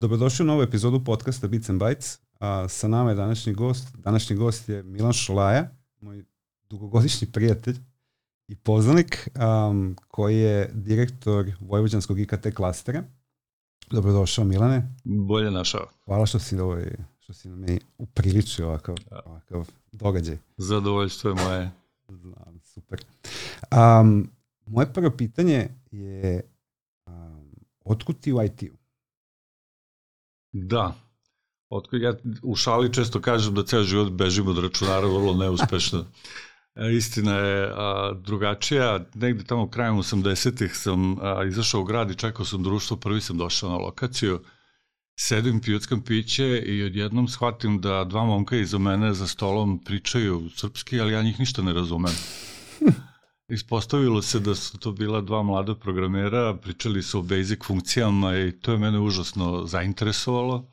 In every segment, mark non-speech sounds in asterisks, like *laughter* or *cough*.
Dobrodošli u novu epizodu podcasta Bits and Bytes. A, sa nama je današnji gost. Današnji gost je Milan Šolaja, moj dugogodišnji prijatelj i poznanik, um, koji je direktor Vojvođanskog IKT klastera. Dobrodošao Milane. Bolje našao. Hvala što si, ovaj, što si mi upriličio ovakav, ja. ovakav događaj. Zadovoljstvo je moje. Znam, *laughs* super. Um, moje prvo pitanje je um, otkud ti u IT-u? Da. Otko, ja u šali često kažem da ceo život bežim od računara vrlo neuspešno. *laughs* E, istina je a, drugačija. Negde tamo krajem 80-ih sam a, izašao u grad i čekao sam društvo, prvi sam došao na lokaciju. Sedim, pijuckam piće i odjednom shvatim da dva momka iza mene za stolom pričaju srpski, ali ja njih ništa ne razumem. Ispostavilo se da su to bila dva mlada programera, pričali su o basic funkcijama i to je mene užasno zainteresovalo.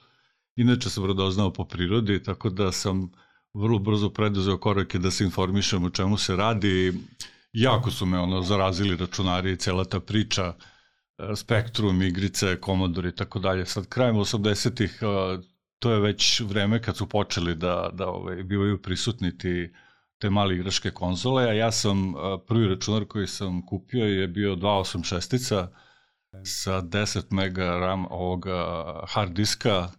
Inače sam radoznao po prirodi, tako da sam vrlo brzo preduzeo korake da se informišem o čemu se radi. Jako su me ono zarazili računari i cela ta priča, e, Spektrum, igrice, Commodore i tako dalje. Sad krajem 80-ih e, to je već vreme kad su počeli da, da ovaj, bivaju prisutni ti te male igračke konzole, a ja sam, prvi računar koji sam kupio je bio 286 sa 10 mega RAM ovoga hard diska,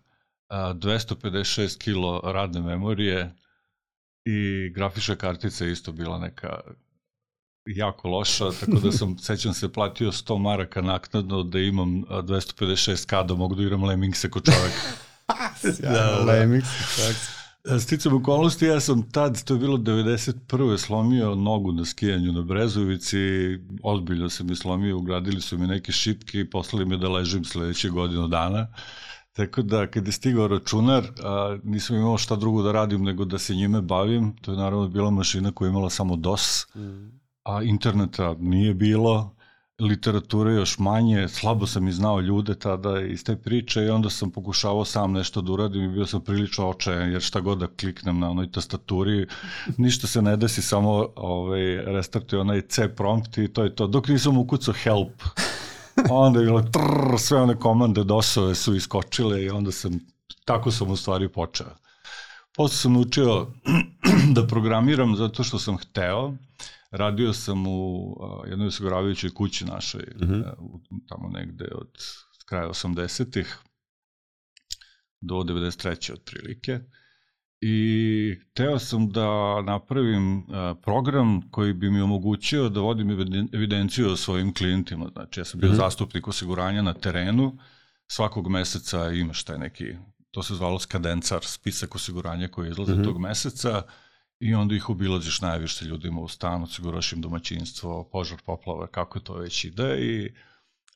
256 kilo radne memorije i grafička kartica je isto bila neka jako loša, tako da sam, *laughs* sećam se, platio 100 maraka naknadno da imam 256k da mogu da igram Lemmingse kod čoveka. *laughs* da, da, da. Lemmings, tako. Sticam okolnosti, ja sam tad, to je bilo 91. slomio nogu na skijanju na Brezovici, ozbiljno sam je slomio, ugradili su mi neke šipke i poslali me da ležim sledeće godinu dana. Tako da, kad je stigao računar, a, nisam imao šta drugo da radim nego da se njime bavim. To je naravno bila mašina koja je imala samo DOS, mm. a interneta nije bilo literature još manje, slabo sam i znao ljude tada iz te priče i onda sam pokušavao sam nešto da uradim i bio sam prilično očajan jer šta god da kliknem na onoj tastaturi, ništa se ne desi, samo ovaj, restartuje onaj C prompt i to je to. Dok nisam ukucao help, onda je bilo trrr, sve one komande dosove su iskočile i onda sam, tako sam u stvari počeo. Posle sam učio *clears throat* da programiram zato što sam hteo, Radio sam u uh, jednoj osiguravajućoj kući našoj, uh mhm. -huh. uh, tamo negde od kraja 80-ih do 93. otprilike. I teo sam da napravim uh, program koji bi mi omogućio da vodim evidenciju o svojim klijentima. Znači, ja sam bio uh mhm. -huh. zastupnik osiguranja na terenu, svakog meseca imaš taj neki, to se zvalo skadencar, spisak osiguranja koji izlaze uh mhm. -huh. tog meseca, i onda ih obilaziš najviše ljudima u stanu, osiguraš im domaćinstvo, požar, poplava, kako to već ide i e,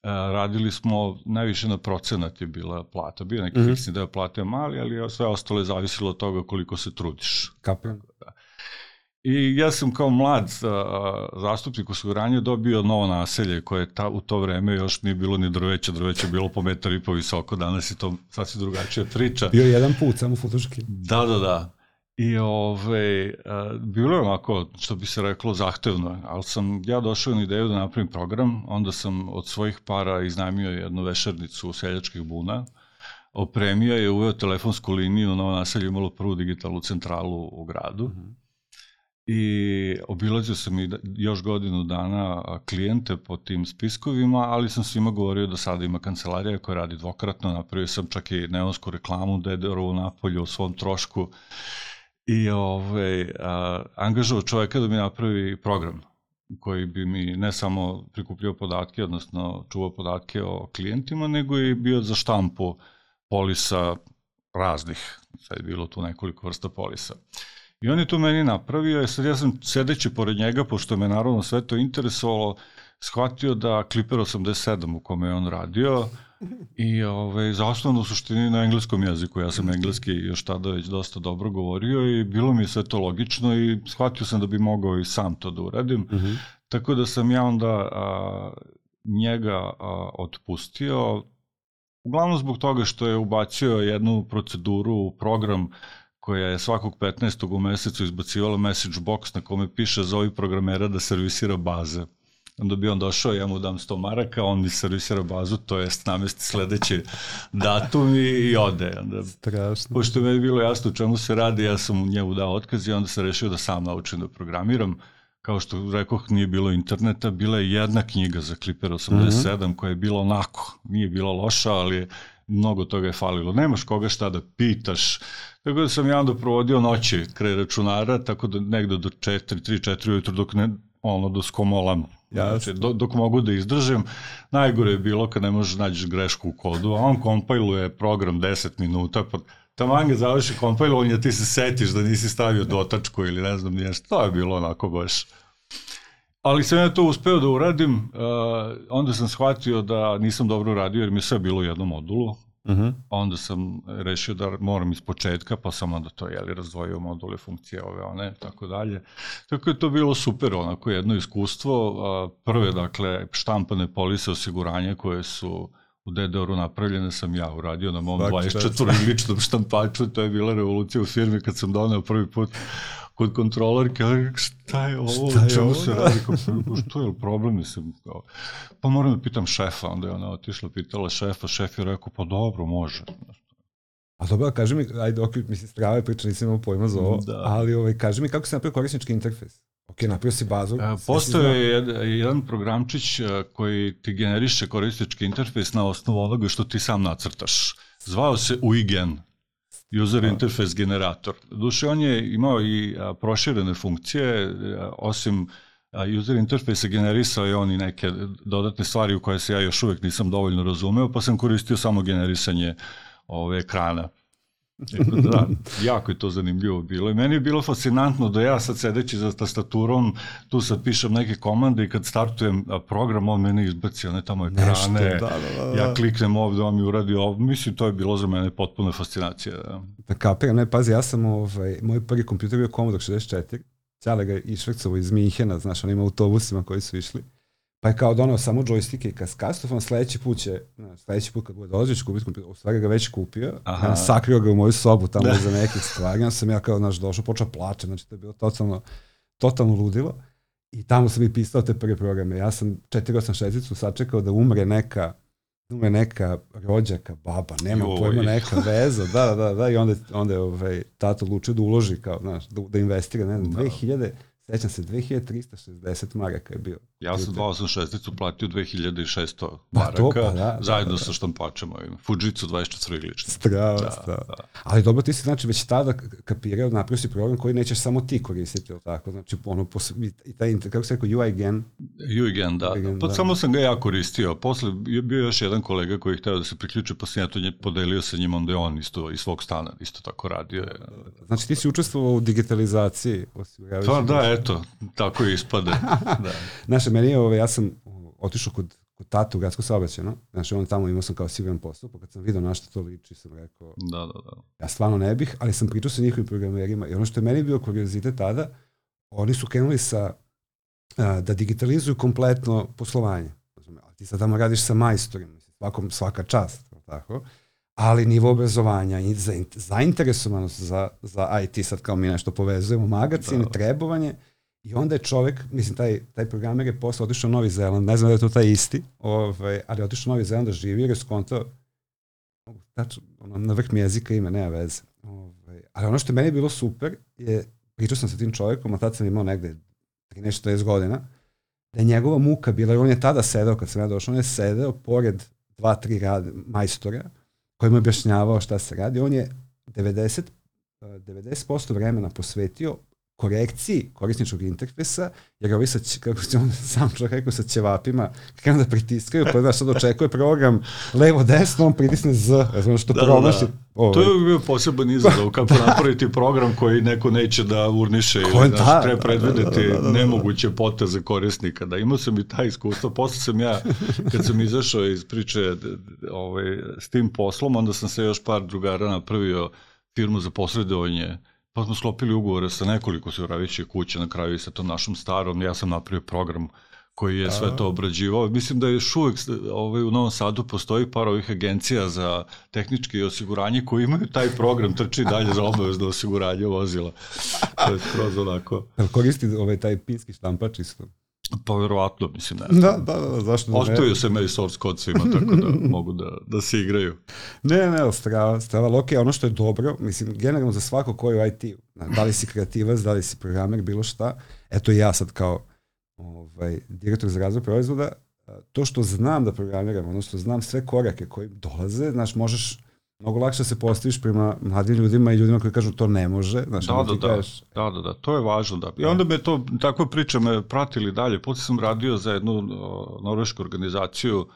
radili smo, najviše na procenat je bila plata, bio neki mm -hmm. fiksni deo plate mali, ali sve ostalo je zavisilo od toga koliko se trudiš. Kapim. Da. I ja sam kao mlad a, zastupnik osiguranja dobio novo naselje koje ta, u to vreme još nije bilo ni drveće, drveće bilo po metar i po visoko, danas je to sasvim drugačija priča. Bio jedan put, samo futuški. Da, da, da. I ove, a, bilo je ovako, što bi se reklo, zahtevno, ali sam ja došao na ideju da napravim program, onda sam od svojih para iznajmio jednu vešernicu seljačkih buna, opremio je, uveo telefonsku liniju, novo naselje imalo prvu digitalnu centralu u gradu, mm -hmm. i obilazio sam i da, još godinu dana klijente po tim spiskovima, ali sam svima govorio da sada ima kancelarija koja radi dvokratno, napravio sam čak i neonsku reklamu Dederovu napolju u svom trošku, i ovaj, a, angažovao čoveka da mi napravi program koji bi mi ne samo prikupljao podatke, odnosno čuvao podatke o klijentima, nego i bio za štampu polisa raznih. Sad je bilo tu nekoliko vrsta polisa. I on je to meni napravio, i sad ja sam sedeći pored njega, pošto me naravno sve to interesovalo, shvatio da Clipper 87 u kome je on radio, I ovaj, za osnovno suštini na engleskom jeziku. Ja sam engleski još tada već dosta dobro govorio i bilo mi je sve to logično i shvatio sam da bi mogao i sam to da uradim. Mm -hmm. Tako da sam ja onda a, njega a, otpustio, uglavnom zbog toga što je ubacio jednu proceduru u program koja je svakog 15. u mesecu izbacivala message box na kome piše za ovih programera da servisira baze. Onda bi on došao, ja mu dam 100 maraka, on mi servisira bazu, to jest namesti sledeći datum i, i ode. Onda, Strašno. pošto je meni bilo jasno u čemu se radi, ja sam njemu dao otkaz i onda sam rešio da sam naučim da programiram. Kao što rekoh, nije bilo interneta, bila je jedna knjiga za Clipper 87 mm -hmm. koja je bila onako, nije bila loša, ali je mnogo toga je falilo. Nemaš koga šta da pitaš. Tako da sam ja onda provodio noći kraj računara, tako da negde do 4, 3, 4 ujutru dok ne, ono, do skomolam. Znači, do, dok mogu da izdržim. Najgore je bilo kad ne možeš nađeš grešku u kodu, a on kompajluje program 10 minuta, pa taman ga završi kompajlovanje, ti se setiš da nisi stavio dotačku ili ne znam nešto. To je bilo onako baš... Ali sam ja to uspeo da uradim, uh, onda sam shvatio da nisam dobro uradio jer mi je sve bilo u jednom modulu. Uh Mhm. -huh. Onda sam rešio da moram iz početka, pa sam onda to jeli, razdvojio module, funkcije ove, one, tako dalje. Tako je to bilo super, onako jedno iskustvo. Prve, dakle, štampane polise osiguranja koje su u DDR-u napravljene sam ja uradio na mom 24 ličnom štampaču, to je bila revolucija u firmi kad sam doneo prvi put kod kontrolerke, šta je ovo, šta je čemu ovo, se radi, kako, što je problem, mislim, kao, pa moram da pitam šefa, onda je ona otišla, pitala šefa, šef je rekao, pa dobro, može. A dobro, kaži mi, ajde, ok, mislim, strava je priča, nisam imao pojma za ovo, da. ali ovaj, kaži mi kako se napravio korisnički interfejs? Ok, napravio si bazu. E, postoje jed, jedan programčić koji ti generiše korisnički interfejs na osnovu onoga što ti sam nacrtaš. Zvao se UIGEN, User Interface Generator. Duše, on je imao i proširene funkcije, osim user interface generisao je on i neke dodatne stvari u koje se ja još uvek nisam dovoljno razumeo, pa sam koristio samo generisanje ove ekrana. Da, jako je to zanimljivo bilo. I meni je bilo fascinantno da ja sad sedeći za tastaturom, tu sad pišem neke komande i kad startujem program, on mene izbaci one tamo ekrane, Nešto, da, da, da. ja kliknem ovde, on mi uradi ovo. Mislim, to je bilo za mene potpuna fascinacija. Da, da kapiram, ne, pazi, ja sam, ovaj, moj prvi kompjuter bio Commodore 64, Ćale ga išvrcovo iz Minhena, znaš, on ima autobusima koji su išli. Pa je kao donao samo džojstike i kaskastofon, sledeći put će, sledeći put kad bude dolazio će kupiti kompjuter, u stvari ga već kupio, Aha. sakrio ga u moju sobu tamo da. za nekih stvari, onda sam ja kao, znaš, došao, počeo plačem, znači to je bilo totalno, totalno ludilo. I tamo sam i pisao te prve programe. Ja sam 486 sačekao da umre neka umre neka rođaka, baba, nema Joj. pojma, neka veza, da, da, da, i onda, onda je ovaj, tato odlučio da uloži, kao, znaš, da, da investira, ne znam, da. 2000, Sećam se, 2360 maraka je bio. Ja sam 286 platio 2600 maraka, to, pa, da, da, zajedno da, da. sa štampačem mojim. Fujitsu 24 iglični. Strava, da, strava. Da. Ali dobro, ti si znači već tada kapirao, napravio si program koji nećeš samo ti koristiti, ili tako? Znači, ono, i taj, kako se rekao, UIGen? UIGen, da. UIGen, pa da. samo sam ga ja koristio. Posle je bio još jedan kolega koji je hteo da se priključi, pa sam ja to nje podelio sa njim, onda je on isto iz svog stana isto tako radio. Znači, ti si učestvovao u digitalizaciji Pa da, eto, tako je ispade. *laughs* da. Znaš, meni je, ove, ja sam otišao kod, kod tata u gradsko saobraćeno, znači on tamo imao sam kao siguran posao, pa kad sam vidio na što to liči, sam rekao, da, da, da. ja stvarno ne bih, ali sam pričao sa njihovim programerima i ono što je meni bio kuriozitet tada, oni su krenuli sa, a, da digitalizuju kompletno poslovanje. A ti sad tamo radiš sa majstorima, svakom, svaka čast, tako? ali nivo obrazovanja i zainteresovanost za, za IT, sad kao mi nešto povezujemo, magacine, da. trebovanje, i onda je čovek, mislim, taj, taj programer je posle otišao u Novi Zeland, ne znam da je to taj isti, ovaj, ali je otišao u Novi Zeland da živi jer je skontao, tačno, ono, na vrh mi jezika ima, nema veze. Ovaj, ali ono što je meni bilo super je, pričao sam sa tim čovekom, a tad sam imao negde 13-40 godina, da je njegova muka bila, on je tada sedeo, kad sam ja došao, on je sedeo pored dva, tri rad, majstora, kojima je objašnjavao šta se radi. On je 90, 90% vremena posvetio korekciji korisničkog interfejsa, jer ovi sa, kako se on sam čovjek rekao, sa ćevapima krenu da pritiskaju, pa da sad očekuje program levo desno, on pritisne Z, razumno što da, promaši. Da, da. Ovaj. To je bio poseban izazov, *laughs* kako napraviti program koji neko neće da urniše ili da, da, treba predvideti da, da, da, da, nemoguće poteze korisnika. Da imao sam i taj iskustvo, posle sam ja, kad sam izašao iz priče ovaj, s tim poslom, onda sam se još par drugara napravio firmu za posredovanje Pa smo sklopili ugovore sa nekoliko osiguravajućih kuća na kraju i sa tom našom starom. Ja sam napravio program koji je sve to obrađivao. Mislim da još uvek ovaj, u Novom Sadu postoji par ovih agencija za tehničke osiguranje koji imaju taj program trči dalje za obavezno osiguranje vozila. To je skroz onako. Koristi ovaj taj pinski štampač isto? Pa verovatno, mislim, ne. Da, da, da, zašto da Ostavio se meni source code svima, *laughs* tako da mogu da, da se igraju. Ne, ne, strava, strava ok, ono što je dobro, mislim, generalno za svako koji u IT, da li si kreativac, da li si programer, bilo šta, eto ja sad kao ovaj, direktor za razvoj proizvoda, to što znam da programiram, odnosno znam sve korake koji dolaze, znaš, možeš mnogo lakše se postaviš prema mladim ljudima i ljudima koji kažu to ne može. Znaš, da, da, da, kažeš... da, da, da, to je važno. Da. I onda me to, takve priče me pratili dalje. Poslije sam radio za jednu norvešku organizaciju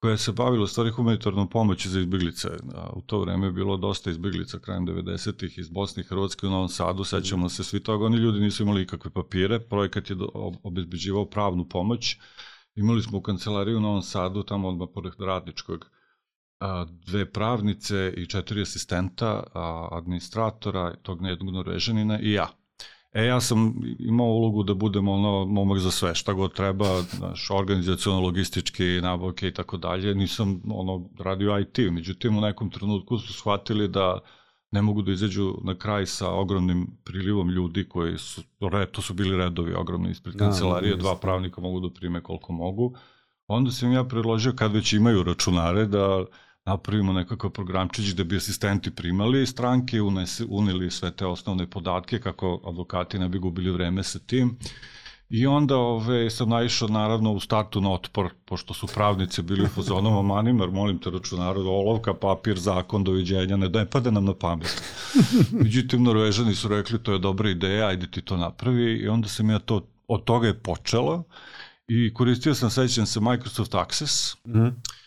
koja se bavila stvari humanitarnom pomoći za izbjeglice. U to vreme je bilo dosta izbjeglica krajem 90-ih iz Bosne i Hrvatske u Novom Sadu, sećamo se svi toga, oni ljudi nisu imali ikakve papire, projekat je obezbeđivao pravnu pomoć, imali smo u kancelariju u Novom Sadu, tamo odmah pored radničkog, dve pravnice i četiri asistenta, administratora, tog nejednog norvežanina i ja. E, ja sam imao ulogu da budem ono momak za sve, šta god treba, znaš, organizacijalno, logistički, nabavke i tako dalje. Nisam ono radio IT, međutim u nekom trenutku su shvatili da ne mogu da izađu na kraj sa ogromnim prilivom ljudi koji su, to su bili redovi ogromni ispred da, kancelarije, dva pravnika mogu da prime koliko mogu. Onda sam ja predložio kad već imaju računare da napravimo nekakav programčić da bi asistenti primali stranke, unese, unili sve te osnovne podatke kako advokati ne bi gubili vreme sa tim. I onda ove, sam naišao naravno u startu na otpor, pošto su pravnici bili u fazonom Amanimar, molim te računaru, olovka, papir, zakon, doviđenja, ne, ne pada nam na pamet. *laughs* Međutim, Norvežani su rekli, to je dobra ideja, ajde ti to napravi i onda sam ja to, od toga je počelo i koristio sam, sećam se, Microsoft Access, mm -hmm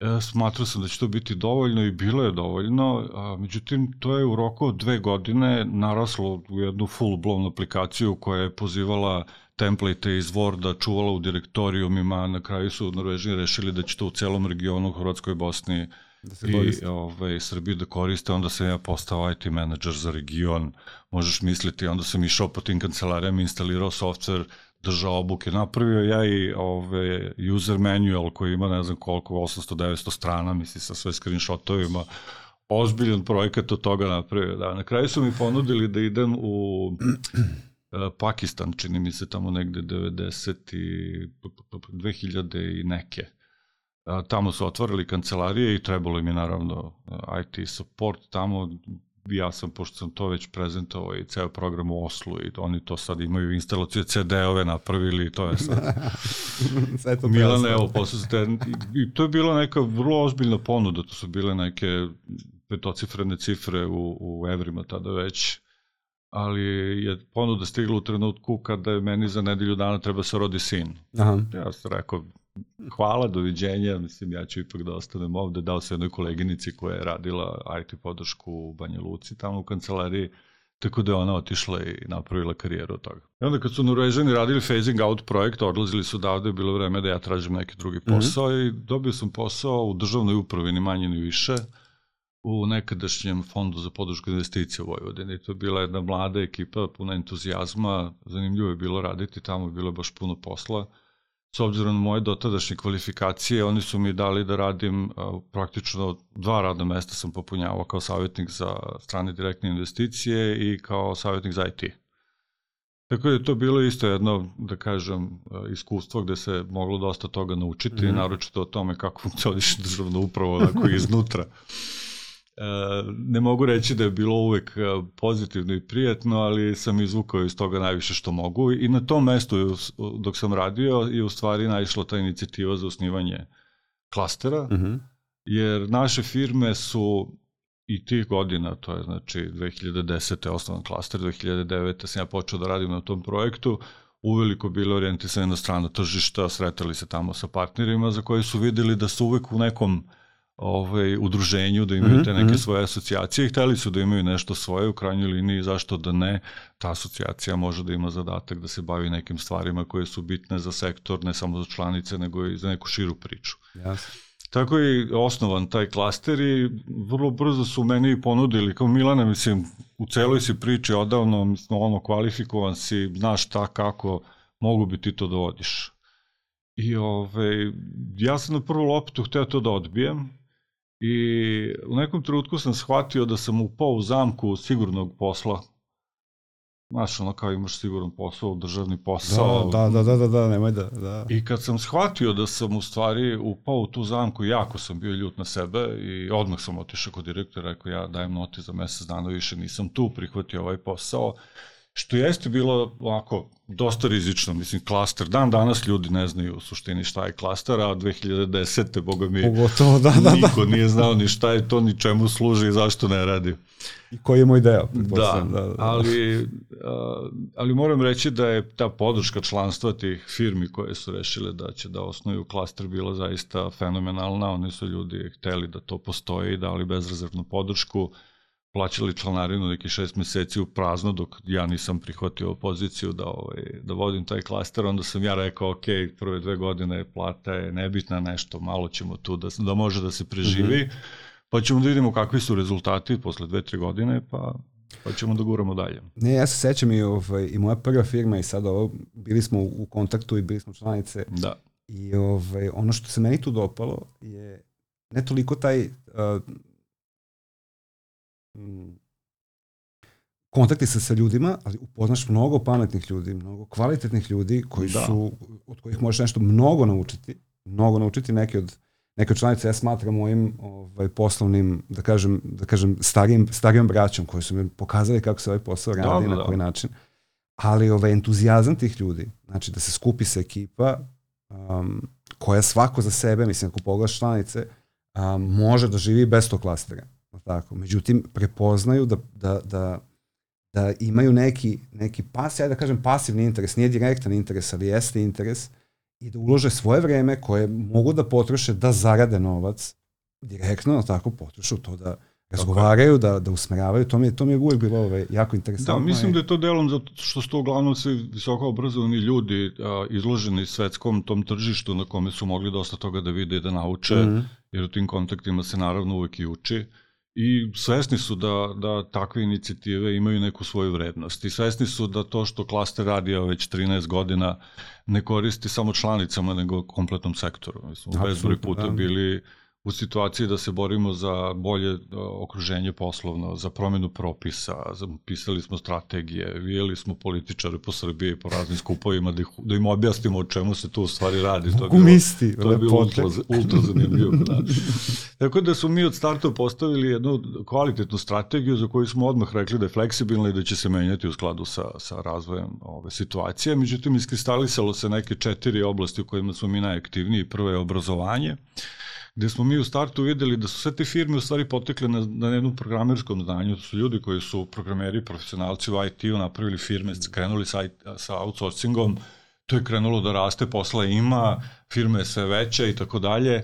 E, smatrao sam da će to biti dovoljno i bilo je dovoljno, a, međutim to je u roku od dve godine naraslo u jednu full blown aplikaciju koja je pozivala template iz Worda, čuvala u direktorijumima, na kraju su Norvežani rešili da će to u celom regionu, Hrvatskoj, Bosni da se i ovaj, Srbiju da koriste, onda sam ja postao IT menadžer za region, možeš misliti, onda sam išao po tim kancelarijama, instalirao software, držao obuke. Napravio ja i ove, user manual koji ima ne znam koliko, 800-900 strana, misli sa sve screenshotovima, ozbiljan projekat od toga napravio. Da. Na kraju su mi ponudili da idem u e, Pakistan, čini mi se tamo negde 90 i 2000 i neke. Tamo su otvorili kancelarije i trebalo im je naravno IT support tamo, ja sam, pošto sam to već prezentovao i ceo program u Oslu i oni to sad imaju instalaciju CD-ove napravili i to je sad. *laughs* Sve to Milan, evo, posle te, i to je bila neka vrlo ozbiljna ponuda, to su bile neke petocifrene cifre u, u evrima tada već, ali je ponuda stigla u trenutku kada je meni za nedelju dana treba se rodi sin. Aha. Ja sam rekao, hvala, doviđenja, mislim ja ću ipak da ostanem ovde, dao se jednoj koleginici koja je radila IT podršku u Banja Luci, tamo u kancelariji, tako da je ona otišla i napravila karijeru od toga. I onda kad su Norvežani radili phasing out projekt, odlazili su davde, bilo vreme da ja tražim neki drugi mhm. posao mm -hmm. i dobio sam posao u državnoj upravi, ni manje ni više, u nekadašnjem fondu za podršku investicije u Vojvodini. To je bila jedna mlada ekipa, puna entuzijazma, zanimljivo je bilo raditi, tamo je bilo baš puno posla s obzirom na moje dotadašnje kvalifikacije, oni su mi dali da radim praktično dva radna mesta sam popunjavao kao savjetnik za strane direktne investicije i kao savjetnik za IT. Tako da je to bilo isto jedno, da kažem, iskustvo gde se moglo dosta toga naučiti, mm -hmm. naročito o tome kako *laughs* funkcioniše državna uprava onako iznutra. Ne mogu reći da je bilo uvek e, pozitivno i prijatno, ali sam izvukao iz toga najviše što mogu i na tom mestu dok sam radio je u stvari naišla ta inicijativa za osnivanje klastera, uh mhm. -huh. jer naše firme su i tih godina, to je znači 2010. osnovan klaster, 2009. sam ja počeo da radim na tom projektu, uveliko bile orijentisane na strana tržišta, sretali se tamo sa partnerima za koji su videli da su uvek u nekom uh, ovaj, udruženju, da imaju te neke -hmm. svoje asocijacije i hteli su da imaju nešto svoje u krajnjoj liniji, zašto da ne, ta asocijacija može da ima zadatak da se bavi nekim stvarima koje su bitne za sektor, ne samo za članice, nego i za neku širu priču. Jasno. Tako je osnovan taj klaster i vrlo brzo su meni ponudili, kao Milana, mislim, u celoj si priči odavno, mislim, ono, kvalifikovan si, znaš šta, kako, mogu bi ti to da vodiš. I ove, ja sam na prvu loptu hteo to da odbijem, I u nekom trenutku sam shvatio da sam upao u zamku sigurnog posla Znaš, ono kao imaš siguran posao, državni posao. Da, da, da, da, da, nemoj da, da. I kad sam shvatio da sam u stvari upao u tu zamku, jako sam bio ljut na sebe i odmah sam otišao kod direktora, rekao ja dajem noti za mesec dana, više nisam tu, prihvatio ovaj posao. Što jeste bilo ovako dosta rizično, mislim, klaster. Dan danas ljudi ne znaju u suštini šta je klaster, a 2010. boga mi, Pogotovo, da, da, da. niko nije znao ni šta je to, ni čemu služi i zašto ne radi. I koji je moj deo? Da, da, da, ali, ali moram reći da je ta podrška članstva tih firmi koje su rešile da će da osnuju klaster bila zaista fenomenalna. Oni su ljudi hteli da to postoji dali bezrezervnu podršku plaćali članarinu neki šest meseci u prazno dok ja nisam prihvatio poziciju da, ovaj, da vodim taj klaster, onda sam ja rekao ok, prve dve godine plata je nebitna nešto, malo ćemo tu da, da može da se preživi, mm -hmm. pa ćemo da vidimo kakvi su rezultati posle dve, tri godine, pa pa ćemo da guramo dalje. Ne, ja se sećam i, ovaj, i moja prva firma i sada ovo, bili smo u kontaktu i bili smo članice. Da. I ovaj, ono što se meni tu dopalo je ne toliko taj uh, kontakti sa, sa ljudima, ali upoznaš mnogo pametnih ljudi, mnogo kvalitetnih ljudi koji da. su, od kojih možeš nešto mnogo naučiti, mnogo naučiti neke od neke od članice ja smatram mojim ovaj, poslovnim, da kažem, da kažem starijim, starijom braćom koji su mi pokazali kako se ovaj posao radi, da, na koji način. Ali ovaj entuzijazam tih ljudi, znači da se skupi se ekipa um, koja svako za sebe, mislim ako pogledaš članice, um, može da živi bez tog klastera tako. Međutim, prepoznaju da, da, da, da imaju neki, neki pas, ja da kažem pasivni interes, nije direktan interes, ali jeste interes i da ulože svoje vreme koje mogu da potroše da zarade novac direktno, tako potroše u to da razgovaraju, da, da usmeravaju, to mi, je, to mi je uvijek bilo ovaj, jako interesantno. Da, mislim da je to delom zato što su to uglavnom svi visoko obrazovani ljudi a, izloženi svetskom tom tržištu na kome su mogli dosta toga da vide i da nauče, mm -hmm. jer u tim kontaktima se naravno uvek i uči. I svesni su da, da takve inicijative imaju neku svoju vrednost i svesni su da to što klaster radi već 13 godina ne koristi samo članicama nego kompletnom sektoru. Mi smo bezbroj puta da. bili u situaciji da se borimo za bolje e, okruženje poslovno, za promenu propisa, pisali smo strategije, vijeli smo političare po Srbiji po raznim skupovima da, ih, da im objasnimo o čemu se tu u stvari radi. To je bilo, misti, to je bilo ultra, ultra zanimljivo. Da. Tako da smo mi od starta postavili jednu kvalitetnu strategiju za koju smo odmah rekli da je fleksibilna i da će se menjati u skladu sa, sa razvojem ove situacije. Međutim, iskristalisalo se neke četiri oblasti u kojima smo mi najaktivniji. Prvo je obrazovanje, gde smo mi u startu videli da su sve te firme u stvari potekle na, na jednom programerskom znanju. To su ljudi koji su programeri, profesionalci u IT-u, napravili firme, krenuli sa, sa outsourcingom, to je krenulo da raste, posla ima, firme sve veća i tako dalje,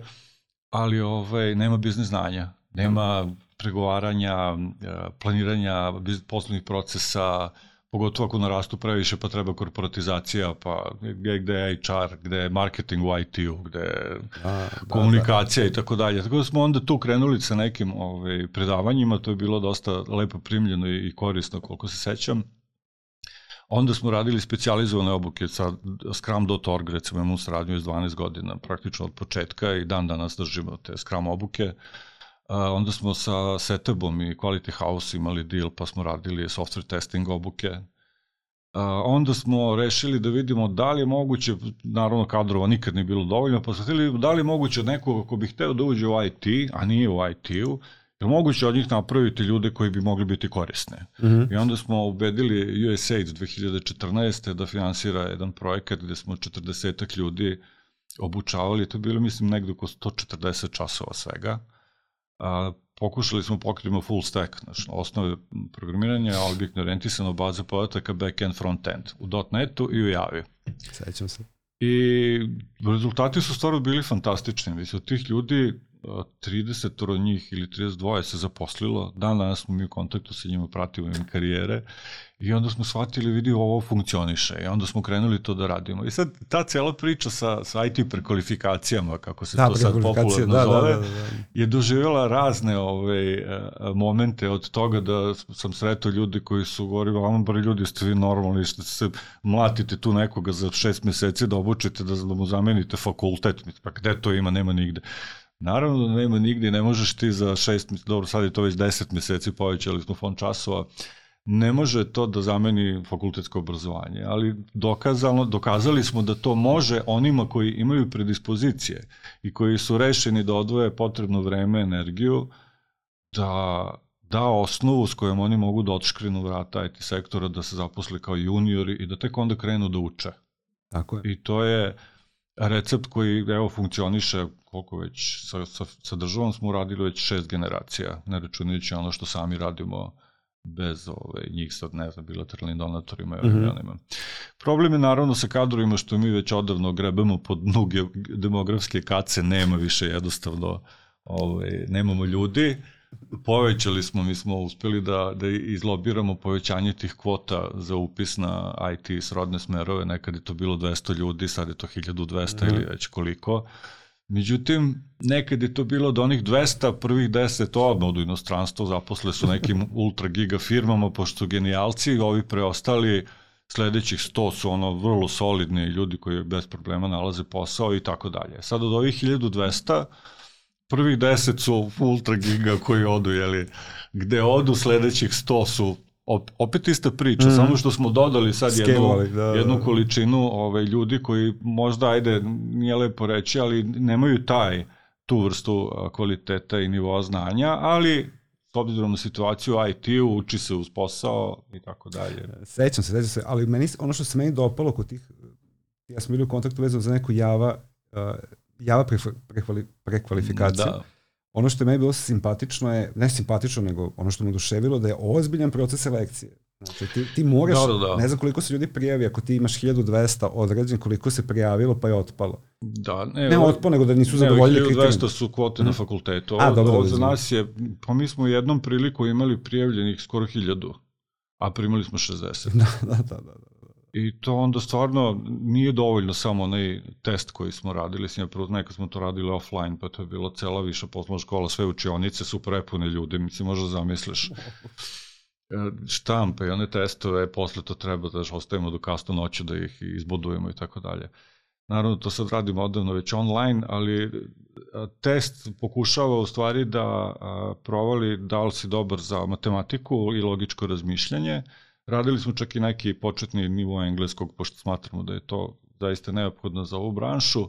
ali ovaj, nema biznis znanja, nema pregovaranja, eh, planiranja poslovnih procesa, pogotovo ako narastu previše pa treba korporatizacija, pa gde, gde je HR, gde je marketing u IT-u, gde je da, da, komunikacija da. i tako dalje. Tako da smo onda tu krenuli sa nekim ovaj, predavanjima, to je bilo dosta lepo primljeno i korisno koliko se sećam. Onda smo radili specializovane obuke sa Scrum.org, recimo imamo saradnju iz 12 godina, praktično od početka i dan danas držimo te Scrum obuke. Uh, onda smo sa Setebom i Quality House imali deal, pa smo radili software testing obuke. onda smo rešili da vidimo da li je moguće, naravno kadrova nikad nije bilo dovoljno, pa smo htjeli da li je moguće od nekoga ko bi hteo da uđe u IT, a nije u IT-u, je moguće od njih napraviti ljude koji bi mogli biti korisne. Mm -hmm. I onda smo ubedili USAID 2014. da finansira jedan projekat gde smo 40 ljudi obučavali, to je bilo mislim negde oko 140 časova svega a, pokušali smo pokritimo full stack, znači osnove programiranja, objektno orijentisano baza podataka, back-end, front-end, u .NET-u i u Javi. Sećam se. I rezultati su stvarno bili fantastični. Mislim, od tih ljudi 30 od njih ili 32 se zaposlilo, dan danas smo mi u kontaktu sa njima, pratimo im karijere i onda smo shvatili, vidi, ovo funkcioniše i onda smo krenuli to da radimo. I sad ta cela priča sa, sa IT prekvalifikacijama, kako se da, to sad popularno da, zove, da, da, da, da. je doživjela razne ove, e, momente od toga da sam sretao ljudi koji su govorili, vam bar ljudi ste vi normalni, što se mlatite tu nekoga za šest meseci da obučite, da, da mu zamenite fakultet, pa gde to ima, nema nigde. Naravno da nema nigde, ne možeš ti za šest, dobro sad je to već deset meseci, povećali smo fond časova, ne može to da zameni fakultetsko obrazovanje, ali dokazano, dokazali smo da to može onima koji imaju predispozicije i koji su rešeni da odvoje potrebno vreme, energiju, da da osnovu s kojom oni mogu da otškrinu vrata IT sektora, da se zaposle kao juniori i da tek onda krenu da uče. Tako je. I to je recept koji evo funkcioniše koliko već sa, sa, sa državom smo uradili već šest generacija, ne računajući ono što sami radimo bez ove, njih sad, ne znam, bilateralnim donatorima i mm -hmm. Problem je naravno sa kadrovima što mi već odavno grebemo pod mnoge demografske kace, nema više jednostavno, ove, nemamo ljudi, povećali smo, mi smo uspeli da, da izlobiramo povećanje tih kvota za upis na IT srodne smerove, nekad je to bilo 200 ljudi, sad je to 1200 mm. ili već koliko. Međutim, nekad je to bilo do onih 200, prvih 10 odmah od inostranstva, zaposle su nekim *laughs* ultra giga firmama, pošto genijalci, ovi preostali sledećih 100 su ono vrlo solidni ljudi koji bez problema nalaze posao i tako dalje. Sad od ovih 1200, prvih 10 su ultra giga koji odu, jeli, gde odu sledećih 100 su opet ista priča, mm samo što smo dodali sad jednu, da, da, jednu da. količinu ovaj, ljudi koji možda, ajde, nije lepo reći, ali nemaju taj tu vrstu kvaliteta i nivoa znanja, ali s obzirom na situaciju IT-u, uči se uz posao i tako dalje. Sećam se, sećam se, ali meni, ono što se meni dopalo kod tih, ja sam bili u kontaktu vezano za neku Java, uh, Java prekvali, prekvalifikaciju. Da ono što je meni bilo simpatično je, ne simpatično, nego ono što me oduševilo, da je ozbiljan proces selekcije. Znači, ti, ti moraš, da, da, da. ne znam koliko se ljudi prijavi, ako ti imaš 1200 određen, koliko se prijavilo, pa je otpalo. Da, ne, ne otpalo, nego da nisu zadovoljili kriterijima. Ne, 1200 su kvote hmm. na mhm. fakultetu. Ovo, a, dobro, ovo za nas je, pa mi smo u jednom priliku imali prijavljenih skoro 1000, a primali smo 60. *laughs* da, da, da, da. da. I to onda stvarno nije dovoljno samo onaj test koji smo radili, s njim prvo nekad smo to radili offline, pa to je bilo cela viša poslovna škola, sve učionice su prepune ljude, mi se možda zamisliš e, štampe i one testove, posle to treba da ostavimo do kasno noću da ih izbudujemo i tako dalje. Naravno, to sad radimo odavno već online, ali test pokušava u stvari da provali da li si dobar za matematiku i logičko razmišljanje, Radili smo čak i neki početni nivo engleskog, pošto smatramo da je to zaista neophodno za ovu branšu.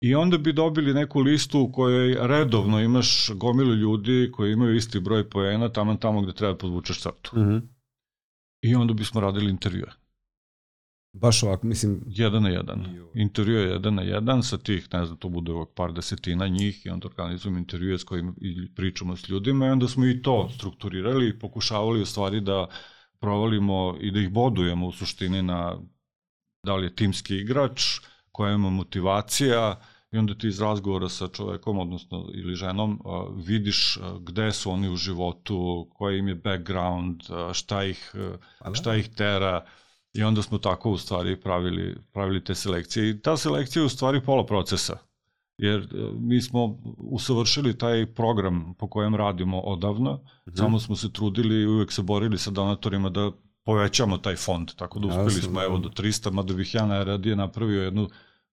I onda bi dobili neku listu u kojoj redovno imaš gomilu ljudi koji imaju isti broj poena tamo tamo gde treba da podvučeš crtu. Mm -hmm. I onda bismo radili intervjue. Baš ovako, mislim... Jedan na jedan. Intervju je jedan na jedan, sa tih, ne znam, to bude ovak par desetina njih i onda organizujemo intervjue s kojim pričamo s ljudima i onda smo i to strukturirali i pokušavali u stvari da provalimo i da ih bodujemo u suštini na da li je timski igrač, koja ima motivacija i onda ti iz razgovora sa čovekom, odnosno ili ženom, vidiš gde su oni u životu, koji im je background, šta ih, šta ih tera i onda smo tako u stvari pravili, pravili te selekcije. I ta selekcija je u stvari pola procesa jer e, mi smo usavršili taj program po kojem radimo odavno, -hmm. samo smo se trudili i uvek se borili sa donatorima da povećamo taj fond, tako da uspeli smo evo do 300, mada bih ja najradije napravio jednu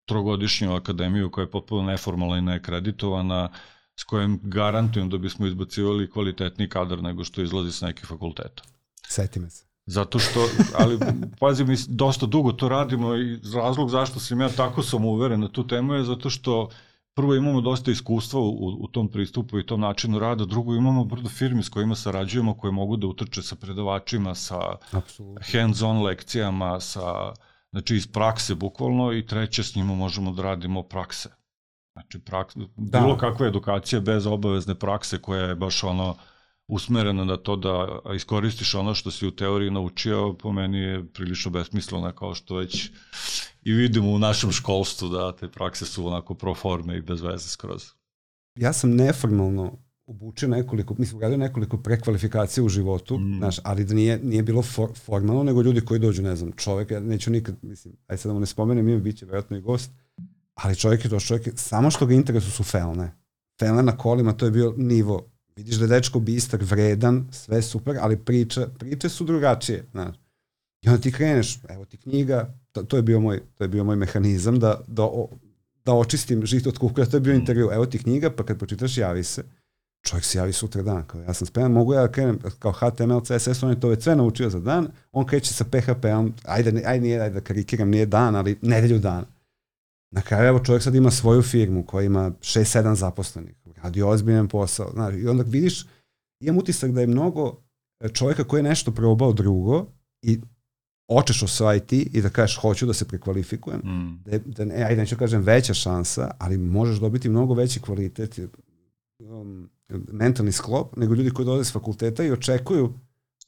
trogodišnju akademiju koja je potpuno neformalna i neakreditovana, s kojom garantujem da bismo izbacivali kvalitetni kadar nego što izlazi sa nekih fakulteta. Seti me se. Zato što, ali pazi, mi dosta dugo to radimo i razlog zašto sam ja tako sam uveren na tu temu je zato što prvo imamo dosta iskustva u, u tom pristupu i tom načinu rada, drugo imamo brdo firmi s kojima sarađujemo koje mogu da utrče sa predavačima, sa hands-on lekcijama, sa, znači iz prakse bukvalno i treće s njima možemo da radimo prakse. Znači, praks, da. bilo kakva edukacija bez obavezne prakse koja je baš ono usmerena na to da iskoristiš ono što si u teoriji naučio, po meni je prilično besmisleno, kao što već i vidimo u našem školstvu da te prakse su onako pro forme i bez veze skroz. Ja sam neformalno obučio nekoliko, mislim, uradio nekoliko prekvalifikacija u životu, mm. znaš, ali da nije, nije bilo for, formalno, nego ljudi koji dođu, ne znam, čovek, ja neću nikad, mislim, aj sad da mu ne spomenem, ima biće vjerojatno i gost, ali čovjek je to čovjek, samo što ga interesu su felne. Felne na kolima, to je bio nivo. Vidiš da je dečko bistar, vredan, sve super, ali priče, priče su drugačije, znaš. I onda ti kreneš, evo ti knjiga, to, to je bio moj, to je bio moj mehanizam da, da, o, da očistim žito od kukuja, to je bio mm. intervju, evo ti knjiga, pa kad pročitaš javi se. čovjek se javi sutra dan, kao ja sam spreman, mogu ja da krenem kao HTML, CSS, on je to već sve naučio za dan, on kreće sa PHP-om, ajde, ajde, nije, ajde da karikiram, nije dan, ali nedelju dana. Na kraju, evo, čovjek sad ima svoju firmu koja ima 6-7 zaposlenih, radi ozbiljan posao, znaš, i onda vidiš, imam utisak da je mnogo čovjeka koji je nešto probao drugo i očeš o IT i da kažeš hoću da se prekvalifikujem, mm. da, da ne, ajde neću da kažem veća šansa, ali možeš dobiti mnogo veći kvalitet, um, mentalni sklop, nego ljudi koji dolaze s fakulteta i očekuju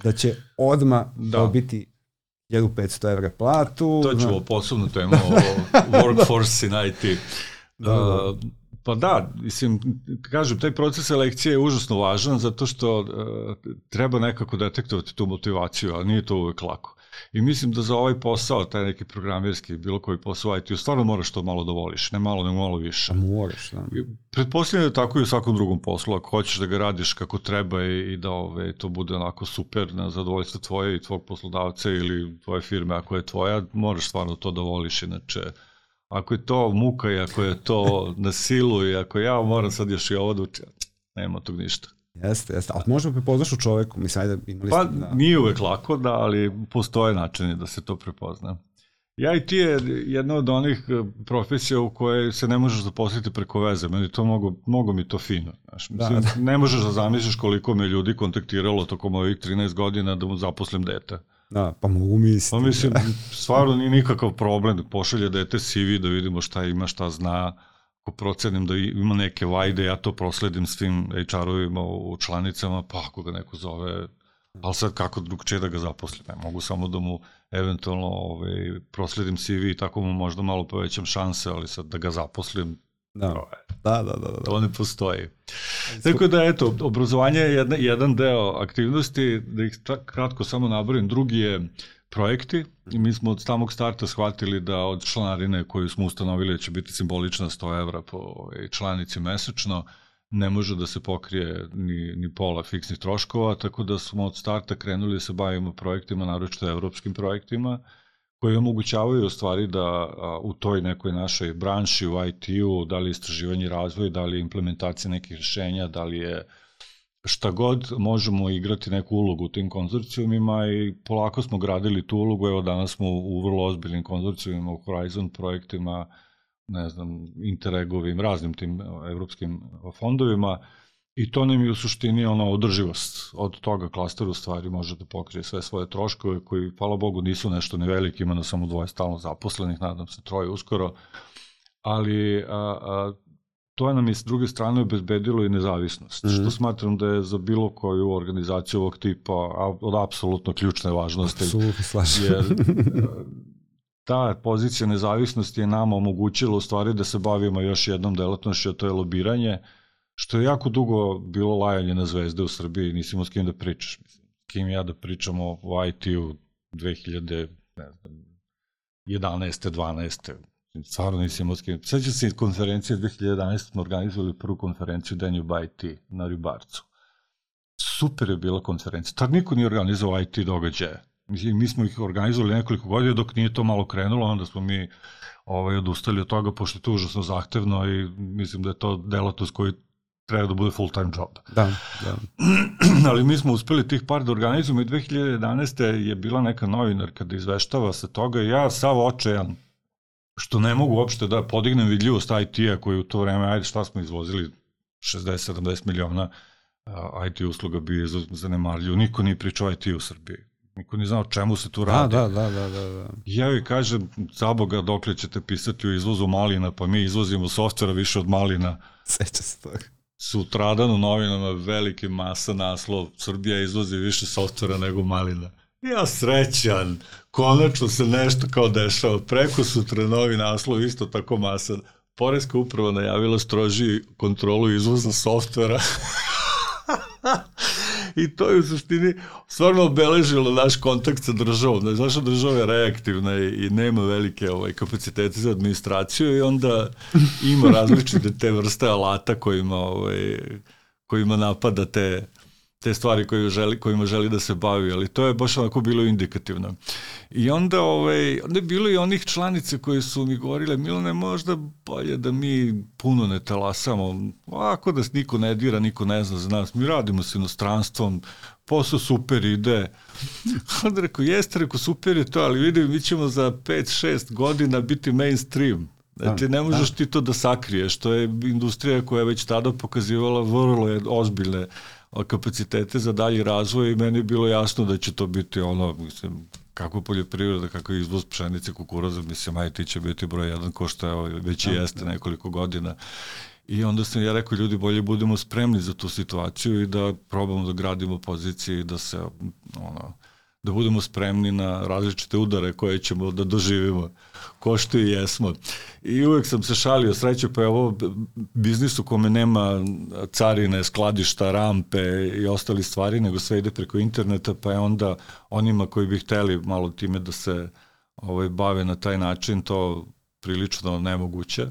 da će odma da. dobiti 1500 evra platu. To ćemo no. posebno temu o workforce in IT. *laughs* Da, da. Uh, Pa da, mislim, kažem, taj proces selekcije je užasno važan zato što uh, treba nekako detektovati tu motivaciju, ali nije to uvek lako. I mislim da za ovaj posao, taj neki programerski, bilo koji posao IT, stvarno moraš to malo da voliš, ne malo, nego malo više. Moraš, da. Pretpostavljam da tako i u svakom drugom poslu, ako hoćeš da ga radiš kako treba i, i da ove, to bude onako super na zadovoljstvo tvoje i tvog poslodavca ili tvoje firme, ako je tvoja, moraš stvarno to da voliš, inače ako je to muka i ako je to na silu i ako ja moram sad još i ovo da učim, nema tog ništa. Jeste, jeste, ali možemo prepoznaš u čoveku, mislim, ajde, imali Pa da... nije uvek lako, da, ali postoje načini da se to prepozna. Ja i ti je jedna od onih e, profesija u kojoj se ne možeš zaposliti preko veze. Meni to mogo, mogo mi to fino. Znaš. Da, mislim, da, da. Ne možeš da zamisliš koliko me ljudi kontaktiralo tokom ovih 13 godina da mu zaposlim dete. Da, pa mogu misliti. Pa mislim, stvarno nije nikakav problem da pošalje dete CV da vidimo šta ima, šta zna. Ako procenim da ima neke vajde, ja to prosledim svim HR-ovima u članicama, pa ako ga neko zove, ali sad kako drugče da ga zaposlim, ne mogu samo da mu eventualno ovaj, prosledim CV i tako mu možda malo povećam šanse, ali sad da ga zaposlim, Da. Da, da, da, da. To ne postoji. Tako da, eto, obrazovanje je jedna, jedan deo aktivnosti, da ih kratko samo naborim, drugi je projekti i mi smo od samog starta shvatili da od članarine koju smo ustanovili da će biti simbolična 100 evra po ovaj, članici mesečno, ne može da se pokrije ni, ni pola fiksnih troškova, tako da smo od starta krenuli da se bavimo projektima, naročito evropskim projektima, koji omogućavaju stvari da a, u toj nekoj našoj branši, u IT-u, da li istraživanje i razvoj, da li implementacija nekih rešenja, da li je šta god, možemo igrati neku ulogu u tim konzorcijumima i polako smo gradili tu ulogu, evo danas smo u vrlo ozbiljnim konzorcijumima, u Horizon projektima, ne znam, Interregovim, raznim tim evropskim fondovima, I to nam je u suštini ono održivost. Od toga klaster u stvari može da pokrije sve svoje troškove koji, hvala Bogu, nisu nešto ni veliki, ima na samo dvoje stalno zaposlenih, nadam se troje uskoro, ali a, a, to je nam je s druge strane obezbedilo i nezavisnost, mm -hmm. što smatram da je za bilo koju organizaciju ovog tipa od apsolutno ključne važnosti. Apsolutno slažem. Jer ta pozicija nezavisnosti je nama omogućila u stvari da se bavimo još jednom delatnošću, a to je lobiranje, što je jako dugo bilo lajanje na zvezde u Srbiji, nisi imao s kim da pričaš. Kim ja da pričamo o IT-u 2000, ne znam, 11. 12. Stvarno nisi imao s kim. Sveća se konferencije 2011. smo organizovali prvu konferenciju Danju IT na Ribarcu. Super je bila konferencija. Tad niko nije organizovao IT događaje. Mislim, mi smo ih organizovali nekoliko godina dok nije to malo krenulo, onda smo mi ovaj, odustali od toga, pošto je to užasno zahtevno i mislim da je to delatnost koju treba da bude full time job. Da, da. *clears throat* Ali mi smo uspeli tih par da organizujemo i 2011. je bila neka novinarka da izveštava se toga i ja sav očajan što ne mogu uopšte da podignem vidljivost IT-a koji u to vreme, ajde šta smo izvozili, 60-70 miliona IT usluga bi je zanemarljivo. Niko nije pričao IT u Srbiji. Niko nije znao čemu se tu radi. Da, da, da, da, da. Ja joj kažem, za Boga, dokle ćete pisati o izvozu malina, pa mi izvozimo softvera više od malina. Seća se toga sutradan u novinama veliki masa naslov Srbija izvozi više softvera nego malina. Ja srećan, konačno se nešto kao dešava. Preko sutra novi naslov, isto tako masan. Poreska uprava najavila stroži kontrolu izvoza softvera. *laughs* I to je u suštini stvarno obeležilo naš kontakt sa državom. Naša država je reaktivna i, i nema velike ovaj, kapacitete za administraciju i onda ima različite te vrste alata kojima, ovaj, kojima napada te te stvari koje želi, kojima želi da se bavi, ali to je baš onako bilo indikativno. I onda, ovaj, onda je bilo i onih članice koje su mi govorile, Milane, možda bolje da mi puno ne talasamo, ovako da niko ne dira, niko ne zna za nas, mi radimo s inostranstvom, posao super ide. *laughs* Onda rekao, jeste, rekao, super je to, ali vidim, mi ćemo za 5-6 godina biti mainstream. Znači, ne možeš da. ti to da sakriješ. To je industrija koja je već tada pokazivala vrlo ozbiljne kapacitete za dalji razvoj i meni je bilo jasno da će to biti ono, mislim, kako poljoprivreda, kako izvoz pšenice, kukuroza, mislim, aj ti će biti broj jedan ko što je, već i da, jeste nekoliko godina. I onda sam ja rekao, ljudi, bolje budemo spremni za tu situaciju i da probamo da gradimo pozicije i da se, ono, da budemo spremni na različite udare koje ćemo da doživimo, ko što i jesmo. I uvek sam se šalio, sreće, pa je ovo biznis u kome nema carine, skladišta, rampe i ostali stvari, nego sve ide preko interneta, pa je onda onima koji bi hteli malo time da se ovaj, bave na taj način, to prilično nemoguće.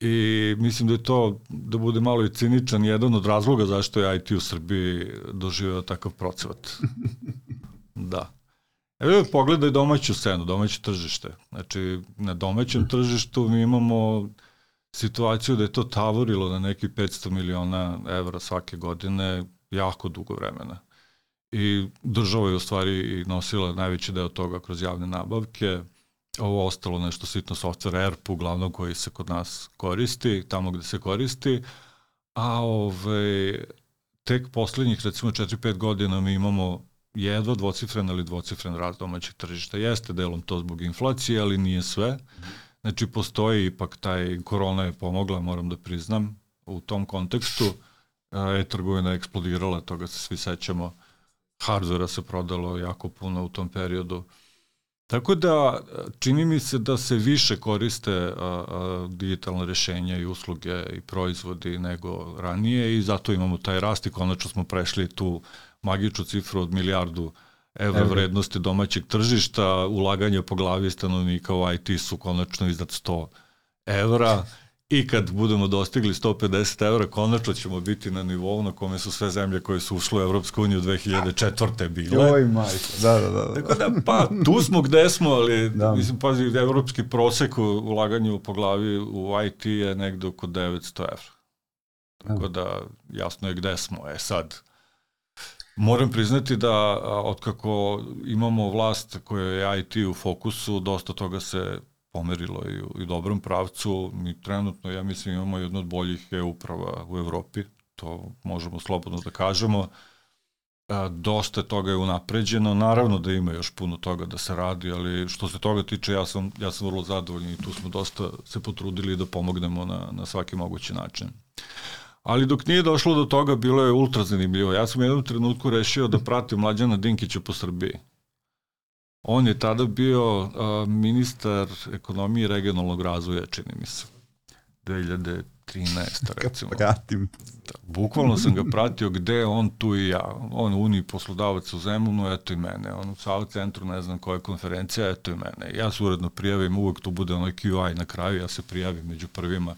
I mislim da je to, da bude malo i ciničan, jedan od razloga zašto je IT u Srbiji doživeo takav procvat. *laughs* Da. Evo pogledaj domaću scenu, domaće tržište. Znači, na domaćem tržištu mi imamo situaciju da je to tavorilo na neki 500 miliona evra svake godine jako dugo vremena. I država je u stvari nosila najveći deo toga kroz javne nabavke. Ovo ostalo nešto sitno software ERP uglavnom koji se kod nas koristi, tamo gde se koristi. A ove, tek poslednjih recimo 4-5 godina mi imamo jedva dvocifren ili dvocifren rast domaćeg tržišta. Jeste delom to zbog inflacije, ali nije sve. Znači, postoji ipak taj, korona je pomogla, moram da priznam, u tom kontekstu. E-trgovina je eksplodirala, toga se svi sećamo. Hardvera se prodalo jako puno u tom periodu. Tako da, čini mi se da se više koriste a, a, digitalne rešenja i usluge i proizvodi nego ranije i zato imamo taj rast i konačno smo prešli tu magičnu cifru od milijardu evra vrednosti domaćeg tržišta, ulaganje po glavi stanovnika u IT su konačno iznad 100 evra i kad budemo dostigli 150 evra, konačno ćemo biti na nivou na kome su sve zemlje koje su ušle u Evropsku uniju 2004. bile. Oj, majko, da, da, da. Tako da, pa, tu smo gde smo, ali, da. mislim, pazi, evropski prosek u ulaganju po glavi u IT je negde oko 900 evra. Tako da, jasno je gde smo. E sad, Moram priznati da otkako imamo vlast koja je IT u fokusu, dosta toga se pomerilo i u, i u dobrom pravcu. Mi trenutno, ja mislim, imamo jednu od boljih e-uprava u Evropi, to možemo slobodno da kažemo. A, dosta toga je unapređeno, naravno da ima još puno toga da se radi, ali što se toga tiče, ja sam, ja sam vrlo zadovoljan i tu smo dosta se potrudili da pomognemo na, na svaki mogući način. Ali dok nije došlo do toga, bilo je ultra zanimljivo. Ja sam u jednom trenutku rešio da pratim Mlađana Dinkića po Srbiji. On je tada bio uh, ministar ekonomije i regionalnog razvoja, čini mi se. 2013. recimo. pratim. Da, bukvalno sam ga pratio gde je on tu i ja. On u Uniji poslodavac u Zemunu, eto i mene. On u South centru, ne znam koja konferencija, eto i mene. Ja se uredno prijavim, uvek tu bude onaj QI na kraju, ja se prijavim među prvima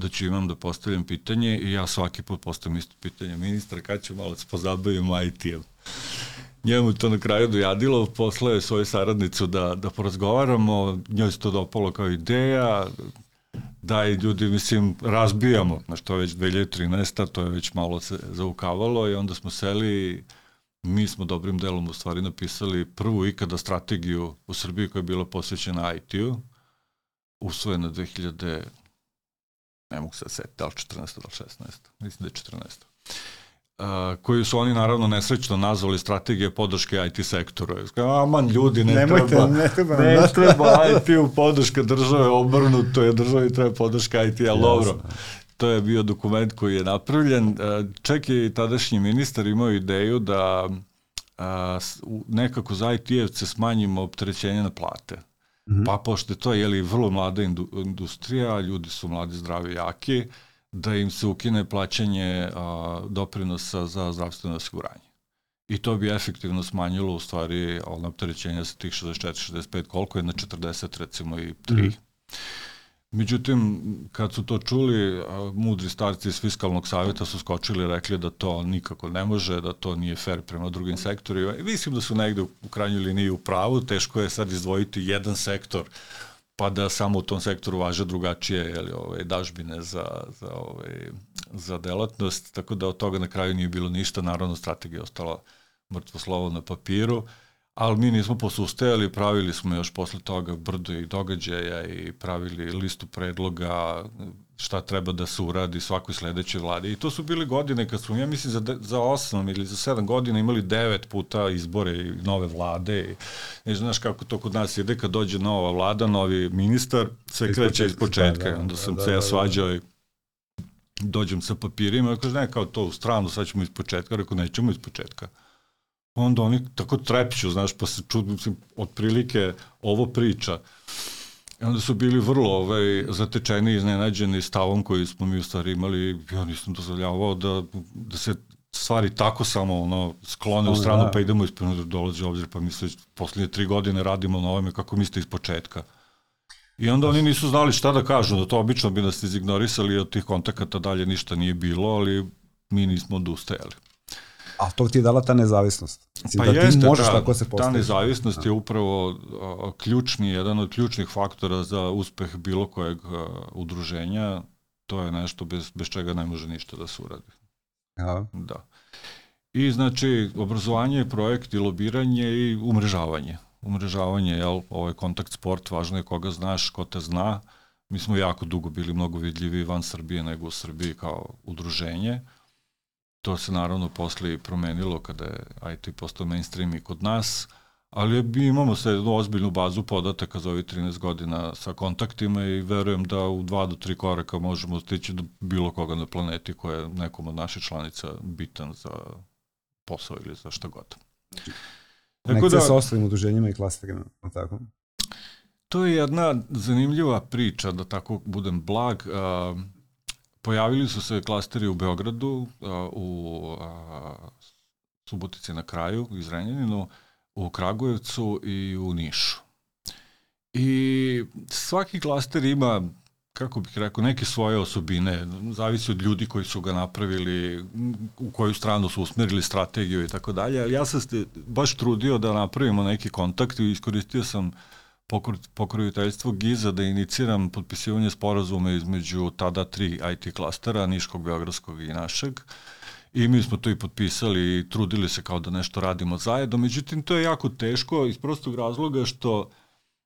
da ću imam da postavljam pitanje i ja svaki put postavim isto pitanje. Ministar, kad ću malo da se pozabavim IT-em? Njemu to na kraju dojadilo, poslao je svoju saradnicu da, da porazgovaramo, njoj se to dopalo kao ideja, da i ljudi, mislim, razbijamo, znaš, to je već 2013. to je već malo se zaukavalo i onda smo seli mi smo dobrim delom u stvari napisali prvu ikada strategiju u Srbiji koja je bila posvećena IT-u, usvojena 2000 ne mogu se setiti, da li 14. da li 16. Mislim da je 14. Uh, koju su oni naravno nesrećno nazvali strategije podrške IT sektoru. Aman ljudi, ne Nemojte, treba, ne treba, ne da. treba IT u podrška države, obrnuto je, državi treba podrška IT, ali dobro. To je bio dokument koji je napravljen. Čak je tadašnji ministar imao ideju da nekako za IT-evce smanjimo opterećenje na plate. -hmm. Pa pošto je to jeli, vrlo mlada indu, industrija, ljudi su mladi, zdravi, jaki, da im se ukine plaćanje a, doprinosa za zdravstveno osiguranje. I to bi efektivno smanjilo u stvari ono opterećenje sa tih 64-65 koliko je na 40 recimo i 3. Mm -hmm. Međutim, kad su to čuli, mudri starci iz fiskalnog savjeta su skočili i rekli da to nikako ne može, da to nije fair prema drugim sektorima. I mislim da su negde u krajnjoj liniji u pravu, teško je sad izdvojiti jedan sektor pa da samo u tom sektoru važe drugačije jeli, ove, dažbine za, za, ove, za delatnost, tako da od toga na kraju nije bilo ništa, naravno strategija ostala mrtvo slovo na papiru, ali mi nismo posustajali, pravili smo još posle toga brdo i događaja i pravili listu predloga šta treba da se uradi svakoj sledećoj vladi. I to su bile godine kad smo, ja mislim, za, za 8 ili za 7 godina imali devet puta izbore i nove vlade. I, ne znaš kako to kod nas ide kad dođe nova vlada, novi ministar, sve kreće iz početka. Da, da, onda sam da, se ja da, da. svađao i dođem sa papirima, kaže ne, kao to u stranu, sad ćemo iz početka, rekao nećemo iz početka onda oni tako trepću, znaš, pa se čudu, mislim, otprilike ovo priča. I onda su bili vrlo ovaj, zatečeni i iznenađeni stavom koji smo mi u stvari imali. Ja nisam dozvoljavao da, da se stvari tako samo ono, sklone u stranu, da. pa idemo iz da dolazi obzir, pa mi se poslednje tri godine radimo na ovome kako mislite iz početka. I onda oni nisu znali šta da kažu, da to obično bi nas izignorisali od tih kontakata dalje ništa nije bilo, ali mi nismo odustajali. A to ti je dala ta nezavisnost. Mislim, pa da jeste, ti možeš ta, tako se postaviš. Ta nezavisnost je upravo a, ključni, jedan od ključnih faktora za uspeh bilo kojeg a, udruženja. To je nešto bez, bez čega ne može ništa da se uradi. Ja. Da. I znači, obrazovanje, projekt i lobiranje i umrežavanje. Umrežavanje, jel, ovaj kontakt sport, važno je koga znaš, ko te zna. Mi smo jako dugo bili mnogo vidljivi van Srbije nego u Srbiji kao udruženje. To se naravno posle promenilo kada je IT postao mainstream i kod nas, ali mi imamo se jednu ozbiljnu bazu podataka za ovih 13 godina sa kontaktima i verujem da u dva do tri koraka možemo stići do bilo koga na planeti koja je nekom od naših članica bitan za posao ili za šta god. Konekcija da, sa ostalim udruženjima i klasterima, tako? To je jedna zanimljiva priča, da tako budem blag. Uh, Pojavili su se klasteri u Beogradu, u Subotici na kraju, u Zrenjaninu, u Kragujevcu i u Nišu. I svaki klaster ima kako bih rekao, neke svoje osobine, zavisi od ljudi koji su ga napravili, u koju stranu su usmerili strategiju i tako dalje, ali ja sam se baš trudio da napravimo neki kontakt i iskoristio sam uh, pokroviteljstvo GIZA da iniciram potpisivanje sporazuma između tada tri IT klastera, Niškog, Beogradskog i našeg. I mi smo to i potpisali i trudili se kao da nešto radimo zajedno. Međutim, to je jako teško iz prostog razloga što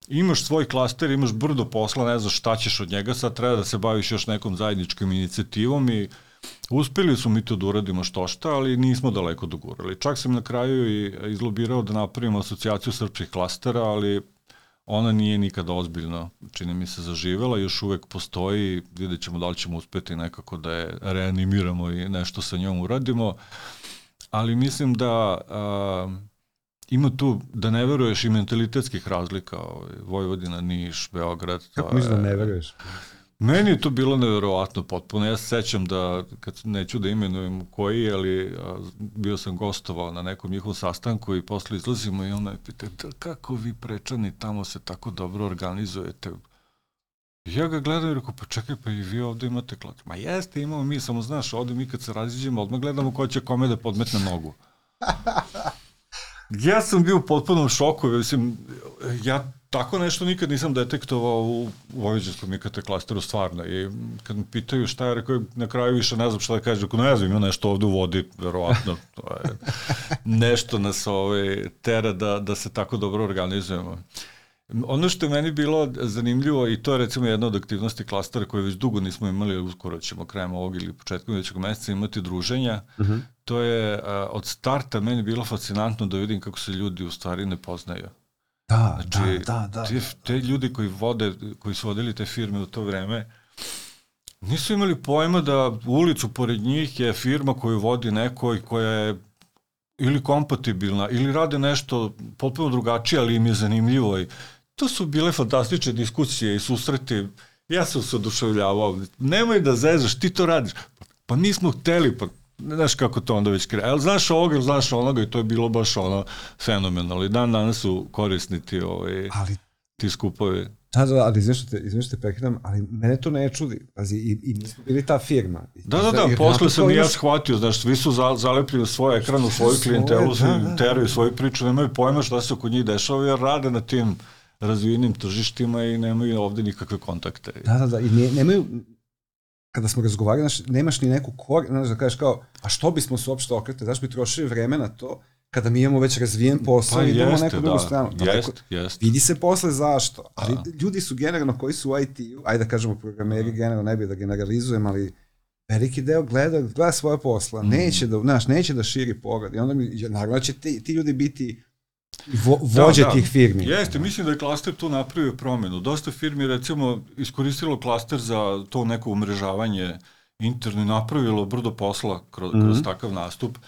imaš svoj klaster, imaš brdo posla, ne znaš šta ćeš od njega, sad treba da se baviš još nekom zajedničkom inicijativom i Uspeli su mi to da uradimo što šta, ali nismo daleko dogurali. Čak sam na kraju i izlobirao da napravimo asocijaciju srpskih klastera, ali Ona nije nikada ozbiljno, čini mi se, zaživela, još uvek postoji, vidjet ćemo da li ćemo uspeti nekako da je reanimiramo i nešto sa njom uradimo, ali mislim da a, ima tu, da ne veruješ i mentalitetskih razlika, ovaj, Vojvodina, Niš, Beograd. Kako misliš da ne veruješ? Meni je to bilo neverovatno potpuno. Ja se sećam da, kad neću da imenujem koji, ali a, bio sam gostovao na nekom njihovom sastanku i posle izlazimo i ona je pita, da, kako vi prečani tamo se tako dobro organizujete? Ja ga gledam i rekao, pa čekaj, pa i vi ovde imate klad. Ma jeste, imamo mi, samo znaš, ovde mi kad se raziđemo, odmah gledamo ko će kome da podmetne nogu. *laughs* ja sam bio u potpunom šoku, mislim, ja tako nešto nikad nisam detektovao u vojvođanskom IKT klasteru stvarno i kad mi pitaju šta je, rekao na kraju više ne znam šta da kaže, rekao ne znam, ima nešto ovde u vodi, verovatno, *laughs* to je nešto nas ovaj, tera da, da se tako dobro organizujemo. Ono što je meni bilo zanimljivo i to je recimo jedna od aktivnosti klastera koje već dugo nismo imali, uskoro ćemo krajem ovog ili početkom većeg meseca imati druženja, uh mhm. -huh. to je a, od starta meni bilo fascinantno da vidim kako se ljudi u stvari ne poznaju. Da, znači, da, da, da. Te, te ljudi koji, vode, koji su vodili te firme u to vreme, nisu imali pojma da ulicu pored njih je firma koju vodi neko i koja je ili kompatibilna, ili rade nešto potpuno drugačije, ali im je zanimljivo. I to su bile fantastične diskusije i susreti. Ja sam se oduševljavao. Nemoj da zezaš, ti to radiš. Pa nismo hteli, pa znaš kako to onda već kreje. Ali znaš ovoga, znaš onoga i to je bilo baš ono fenomenalno. I dan danas su korisni ti, ovaj, Ali, ti skupovi. Da, da, ali izvim što te, izvim što te prekidam, ali mene to ne čudi. Pazi, i, i mi smo bili ta firma. Da, da, da, posle sam i ja shvatio, znaš, svi su za, zalepili svoj ekran u svoju klijentelu, da, da, teraju svoju priču, nemaju pojma šta se oko njih dešava, jer rade na tim razvijenim tržištima i nemaju ovde nikakve kontakte. Da, da, da, i ne, nemaju, kada smo razgovarali, znaš, nemaš ni neku kor, znaš, da kažeš kao, a što bismo se uopšte okretili, znaš, bi trošili vreme na to, kada mi imamo već razvijen posao pa i idemo neku drugu da, stranu. Jest, jest. Vidi se posle zašto, ali da. ljudi su generalno koji su u IT-u, ajde da kažemo programeri, da. generalno ne bi da generalizujem, ali veliki deo gleda, gleda svoje posla, mm. neće da, znaš, neće da širi pogled i onda mi, naravno će ti, ti ljudi biti vo, da, vođe da, da. tih firmi. Jeste, mislim da je klaster tu napravio promenu. Dosta firmi recimo iskoristilo klaster za to neko umrežavanje interno i napravilo brdo posla kroz, mm -hmm. kroz takav nastup.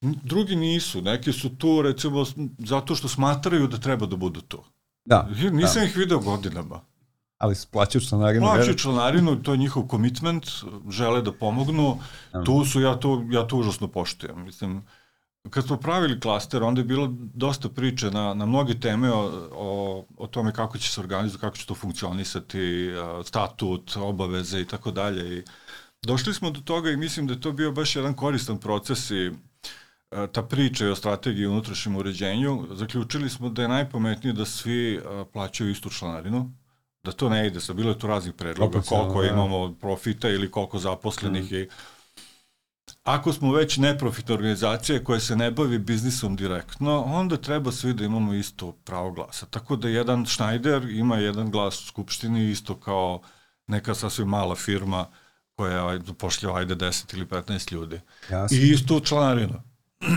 Drugi nisu, neki su tu recimo zato što smatraju da treba da budu tu. Da. Nisam da. ih video godinama. Ali plaćaju članarinu. Plaćaju članarinu, to je njihov komitment, žele da pomognu. Da. Tu su, ja to, ja to užasno poštujem. Mislim, kad smo pravili klaster, onda je bilo dosta priče na, na mnoge teme o, o, o tome kako će se organizovati, kako će to funkcionisati, statut, obaveze i tako dalje. I došli smo do toga i mislim da je to bio baš jedan koristan proces i ta priča o strategiji unutrašnjem uređenju, zaključili smo da je najpametnije da svi plaćaju istu članarinu, da to ne ide, sa bilo je tu raznih predloga, koliko da. imamo profita ili koliko zaposlenih mm. i ako smo već neprofitna organizacija koja se ne bavi biznisom direktno, onda treba svi da imamo isto pravo glasa. Tako da jedan Schneider ima jedan glas u Skupštini isto kao neka sasvim mala firma koja zapošljava ajde 10 ili 15 ljudi. Jasne. I isto članarinu.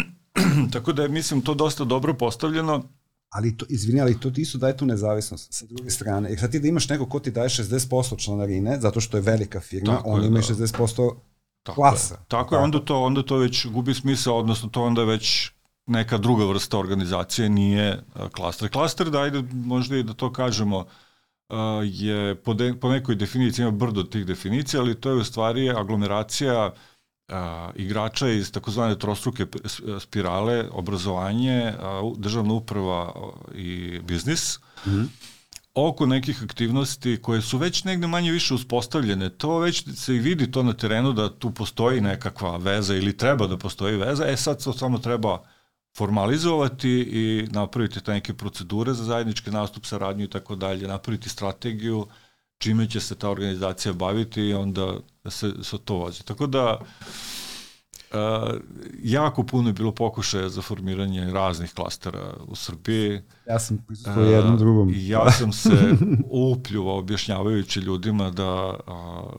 *clears throat* Tako da je, mislim, to dosta dobro postavljeno. Ali to, izvini, ali to ti su daje tu nezavisnost sa druge strane. Jer sad ti da imaš neko ko ti daje 60% članarine, zato što je velika firma, Tako on je, ima da. 60% Tako klasa. Je. Tako je, onda to, onda to već gubi smisao, odnosno to onda već neka druga vrsta organizacije nije klaster. Klaster, da ajde možda i da to kažemo, je po, de, po nekoj definiciji, ima brdo tih definicija, ali to je u stvari aglomeracija a, igrača iz takozvane trostruke spirale, obrazovanje, a, državna uprava i biznis, mm -hmm. Oko nekih aktivnosti koje su već negde manje više uspostavljene. To već se i vidi to na terenu da tu postoji nekakva veza ili treba da postoji veza. E sad to samo treba formalizovati i napraviti te neke procedure za zajednički nastup, saradnju i tako dalje, napraviti strategiju, čime će se ta organizacija baviti i onda se, se to vozi. Tako da Uh, jako puno je bilo pokušaja za formiranje raznih klastera u Srbiji. Ja sam prisutuo uh, jednom drugom. I ja sam se *laughs* upljuvao objašnjavajući ljudima da uh,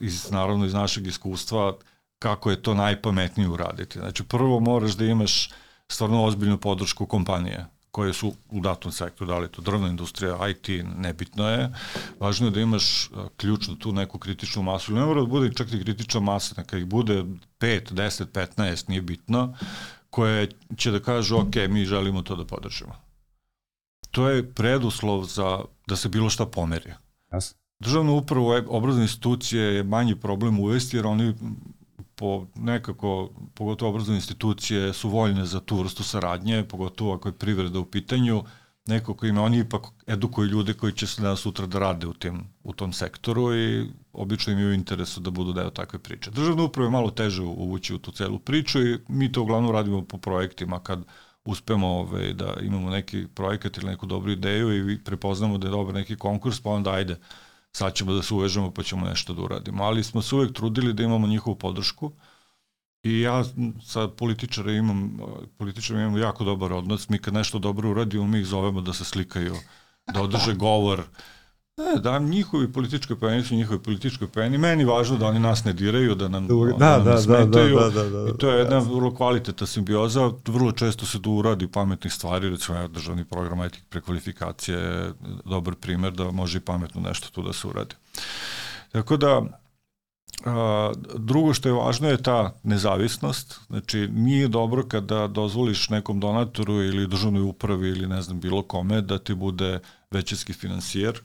iz, naravno iz našeg iskustva kako je to najpametnije uraditi. Znači prvo moraš da imaš stvarno ozbiljnu podršku kompanije koje su u datom sektoru, da li je to drvna industrija, IT, nebitno je. Važno je da imaš ključno tu neku kritičnu masu. Ne mora da bude čak i kritična masa, neka ih bude 5, 10, 15, nije bitno, koje će da kažu, ok, mi želimo to da podržimo. To je preduslov za da se bilo šta pomeri. Jasno. Državna uprava obrazne institucije je manji problem uvesti jer oni po nekako, pogotovo obrazovne institucije, su voljne za tu vrstu saradnje, pogotovo ako je privreda u pitanju, neko ko ima, oni ipak edukuju ljude koji će se danas sutra da rade u, tim, u tom sektoru i obično imaju interesu da budu deo takve priče. Državna uprava je malo teže uvući u tu celu priču i mi to uglavnom radimo po projektima kad uspemo ove, ovaj, da imamo neki projekat ili neku dobru ideju i prepoznamo da je dobar neki konkurs, pa onda ajde, sad ćemo da se uvežemo pa ćemo nešto da uradimo. Ali smo se uvek trudili da imamo njihovu podršku i ja sa političara imam, političara imamo jako dobar odnos. Mi kad nešto dobro uradimo, mi ih zovemo da se slikaju, da održe govor, E, da, njihovi politički pojeni su njihovi politički pojeni. Meni važno da oni nas ne diraju, da nam, da, da, da, da, smetaju. Da, da, da, da, I to je jedna vrlo kvaliteta simbioza. Vrlo često se tu uradi pametnih stvari, recimo državni program IT prekvalifikacije je dobar primer da može i pametno nešto tu da se uradi. Tako da, A, drugo što je važno je ta nezavisnost. Znači, nije dobro kada dozvoliš nekom donatoru ili državnoj upravi ili ne znam bilo kome da ti bude većinski finansijer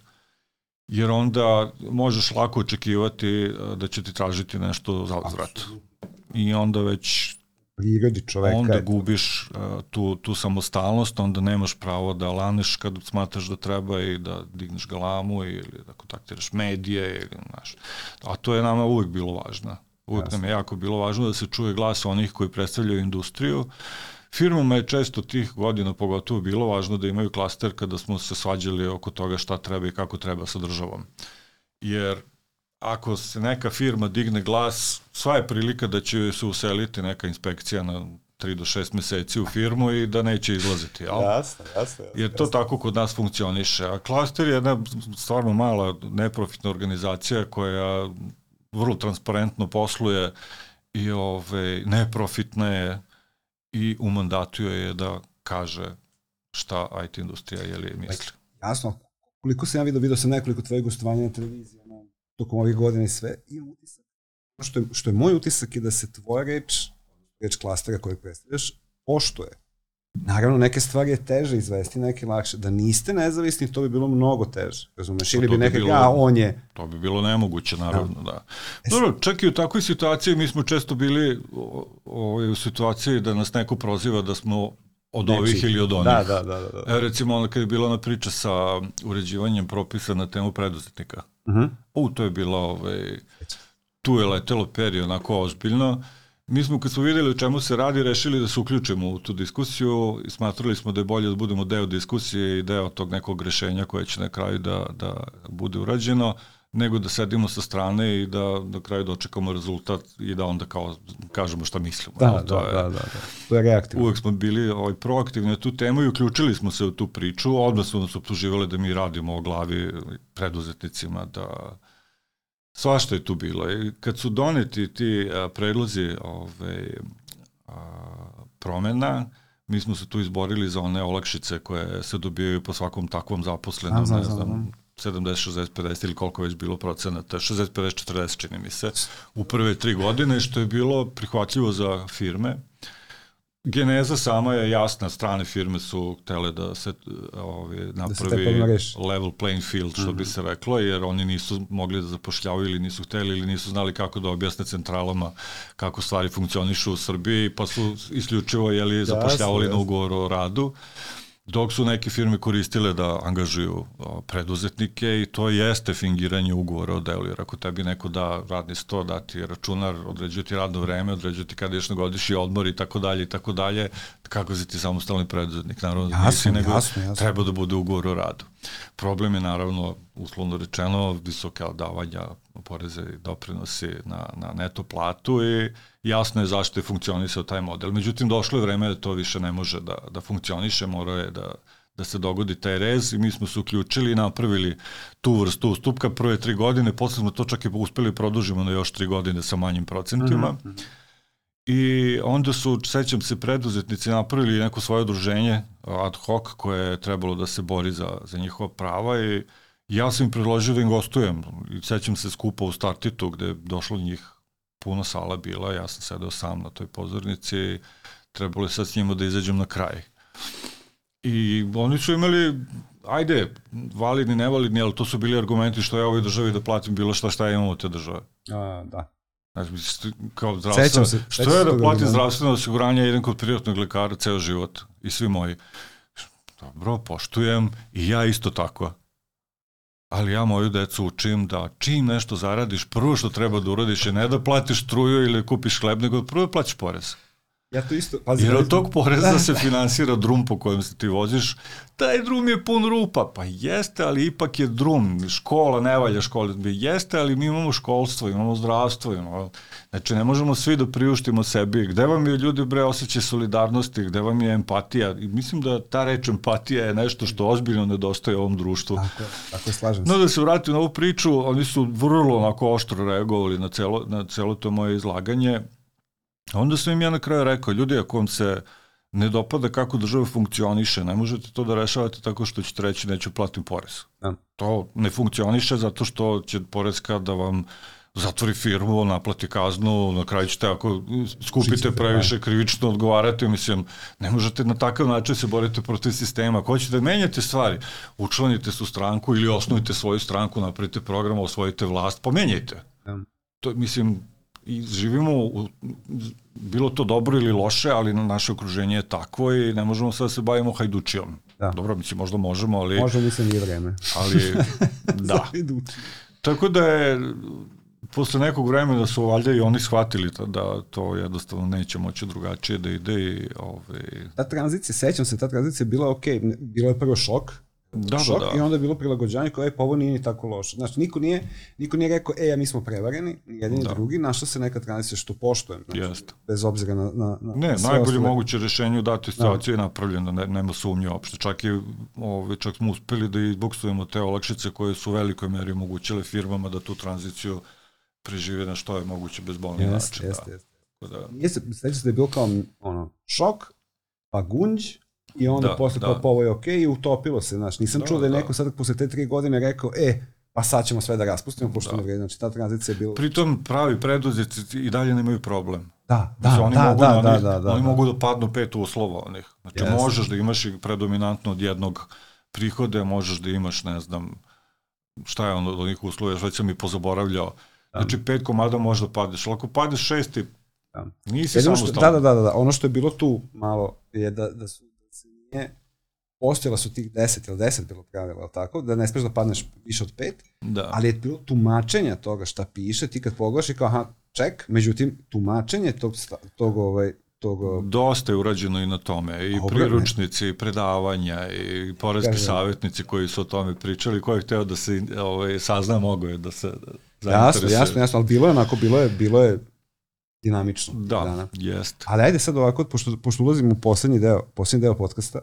jer onda možeš lako očekivati e, da će ti tražiti nešto za uzvrat. I onda već prirodi čoveka. Onda gubiš uh, tu, tu samostalnost, onda nemaš pravo da laneš kad smatraš da treba i da digneš galamu ili da kontaktiraš medije ili, znaš. A to je nama uvek bilo važno. Uvek Jasne. nam je jako bilo važno da se čuje glas onih koji predstavljaju industriju. Firmama je često tih godina pogotovo bilo važno da imaju klaster kada smo se svađali oko toga šta treba i kako treba sa državom. Jer ako se neka firma digne glas, sva je prilika da će se useliti neka inspekcija na 3 do 6 meseci u firmu i da neće izlaziti. Jel? Jasno, jasno. Jer to tako kod nas funkcioniše. A klaster je jedna stvarno mala neprofitna organizacija koja vrlo transparentno posluje i ove, neprofitna je i u mandatu je da kaže šta IT industrija je li misli. Jasno, koliko sam ja vidio, vidio sam nekoliko tvojih gostovanja na televiziji, ono, tokom ovih godina i sve, i utisak. Što je, što je moj utisak je da se tvoja reč, reč klastera koju predstavljaš, poštuje. Naravno, neke stvari je teže izvesti, neke lakše. Da niste nezavisni, to bi bilo mnogo teže. Razumeš? Pa Ili bi neke, a on je... To bi bilo nemoguće, naravno, da. da. Dobro, čak i u takvoj situaciji mi smo često bili o, o, u situaciji da nas neko proziva da smo od Neči. ovih ili od onih. Da, da, da. da. E, recimo, onda kad je bila ona priča sa uređivanjem propisa na temu preduzetnika. Uh -huh. U, to je bilo, ovaj, tu je letelo peri onako ozbiljno. Mi smo kad smo videli o čemu se radi rešili da se uključimo u tu diskusiju i smatrali smo da je bolje da budemo deo diskusije i deo tog nekog rešenja koje će na kraju da, da bude urađeno nego da sedimo sa strane i da na kraju dočekamo rezultat i da onda kao kažemo šta mislimo. Da, da, to je, da, da, da. To je reaktivno. Uvek smo bili ovaj, proaktivni na tu temu i uključili smo se u tu priču. Odmah su nas optuživali da mi radimo o glavi preduzetnicima, da Svašta je tu bilo. I kad su doneti ti predlozi ove, a, promena, mi smo se tu izborili za one olakšice koje se dobijaju po svakom takvom zaposlenom, znam, ne znam, znam 70, 60, 50 ili koliko već bilo procenata, 60, 50, 40 čini mi se, u prve tri godine, što je bilo prihvatljivo za firme. Geneza sama je jasna, strane firme su htele da se ove, napravi da se level playing field, što mm -hmm. bi mhm. se reklo, jer oni nisu mogli da zapošljavaju ili nisu hteli ili nisu znali kako da objasne centralama kako stvari funkcionišu u Srbiji, pa su isključivo jeli, zapošljavali jasne, na ugovor o radu. Uh, dok su neke firme koristile da angažuju preduzetnike i to jeste fingiranje ugovora o delu, jer ako tebi neko da radni sto, da ti računar, određuje ti radno vreme, određuje ti kada ješ na godišnji odmor i tako dalje i tako dalje, kako si ti samostalni preduzetnik, naravno da nisi, nego jasno, jasno. treba da bude ugovor o radu. Problem je naravno, uslovno rečeno, visoka davanja poreze i doprinosi na, na neto platu i jasno je zašto je funkcionisao taj model. Međutim, došlo je vreme da to više ne može da, da funkcioniše, morao je da, da se dogodi taj rez i mi smo se uključili i napravili tu vrstu ustupka prve tri godine, posle smo to čak i uspeli da produžimo na još tri godine sa manjim procentima. Mm -hmm. I onda su, sećam se, preduzetnici napravili neko svoje udruženje ad hoc koje je trebalo da se bori za, za njihova prava i ja sam im predložio da im gostujem. I sećam se skupa u Startitu gde je došlo njih puno sala bila, ja sam sedeo sam na toj pozornici i trebalo je sad s njima da izađem na kraj. I oni su imali, ajde, validni, nevalidni, ali to su bili argumenti što ja ovoj državi da platim bilo šta šta ja imam u te države. A, da. Znači, kao zdravstveno, se, što je da platim zdravstveno osiguranje, idem kod privatnog lekara ceo život i svi moji. Dobro, poštujem i ja isto tako ali ja moju decu učim da čim nešto zaradiš, prvo što treba da uradiš je ne da platiš struju ili kupiš hleb, nego da prvo da plaćaš porez. Ja to isto... Pazi, Jer od tog poreza da. *laughs* se finansira drum po kojem se ti voziš. Taj drum je pun rupa. Pa jeste, ali ipak je drum. Škola, ne valja škola. Jeste, ali mi imamo školstvo, imamo zdravstvo. Imamo... Znači, ne možemo svi da priuštimo sebi. Gde vam je ljudi, bre, osjećaj solidarnosti? Gde vam je empatija? I mislim da ta reč empatija je nešto što ozbiljno nedostaje ovom društvu. Tako, tako slažem se. No, da se vratim na ovu priču, oni su vrlo onako oštro reagovali na celo, na celo to moje izlaganje Onda sam im ja na kraju rekao, ljudi, ako vam se ne dopada kako država funkcioniše, ne možete to da rešavate tako što ćete reći neću platim porez. Ja. To ne funkcioniše zato što će porezka da vam zatvori firmu, naplati kaznu, na kraju ćete ako skupite previše krivično odgovarate, mislim, ne možete na takav način se boriti protiv sistema. Ako hoćete da menjate stvari, učlanite su stranku ili osnovite svoju stranku, napravite program, osvojite vlast, pomenjajte. Ja. To, mislim, i živimo u, bilo to dobro ili loše, ali na naše okruženje je takvo i ne možemo sad da se bavimo hajdučijom. Da. Dobro, mislim, možda možemo, ali... Možda se nije vreme. Ali, *laughs* da. Tako da je, posle nekog vremena su valjda i oni shvatili da, da to jednostavno neće moći drugačije da ide i... Ovaj... Ta tranzicija, sećam se, ta tranzicija je bila ok, bilo je prvo šok, da, šok da, da. i onda je bilo prilagođanje koje je ovo nije ni tako loše. Znači, niko nije, niko nije rekao, e, ja mi smo prevareni, ni jedan da. drugi, našla se neka tranzicija što poštujem. Znači, Jest. Bez obzira na, na, na Ne, na najbolje ostale. moguće rešenje u datoj situaciji da. je napravljeno, ne, nema sumnje uopšte. Čak, i, ove, ovaj, čak smo uspeli da izbuksujemo te olakšice koje su u velikoj meri omogućile firmama da tu tranziciju prežive na što je moguće bez bolnih način. Jeste, da. jeste. Da. Nije se, sveća se da je bilo kao ono, šok, pa gunđ, i onda da, posle da. kao pa ovo je okej okay, i utopilo se, znaš, nisam da, čuo da je da. neko sad posle te tri godine rekao, e, pa sad ćemo sve da raspustimo, pošto da. ne vredi, znači ta tranzicija je bila... Pritom pravi preduzetnici i dalje nemaju problem. Da, da, oni da, mogu da, da, da, da, Oni da. mogu da padnu pet uslova onih. Znači yes. možeš da imaš i predominantno od jednog prihode, možeš da imaš, ne znam, šta je ono od onih uslova, već sam i pozaboravljao. Da. Znači pet komada može da padeš, ali ako padeš šesti, da. nisi samostalno. Da, da, da, da, ono što je bilo tu malo je da, da su postojala su tih 10 ili 10 bilo pravila, tako, da ne smeš da padneš više od 5, da. ali je bilo tumačenja toga šta piše, ti kad pogledaš i kao, aha, ček, međutim, tumačenje tog, tog, ovaj, tog... Dosta je urađeno i na tome, i priručnici, i predavanja, i poreski Kažem. savjetnici koji su o tome pričali, ko je hteo da se ovaj, sazna, mogo je da se Jasno, jasno, jasno, ali bilo je onako, bilo je, bilo je dinamično. Da, dana. jest. Ali ajde sad ovako, pošto, pošto ulazimo u poslednji deo, poslednji deo podcasta,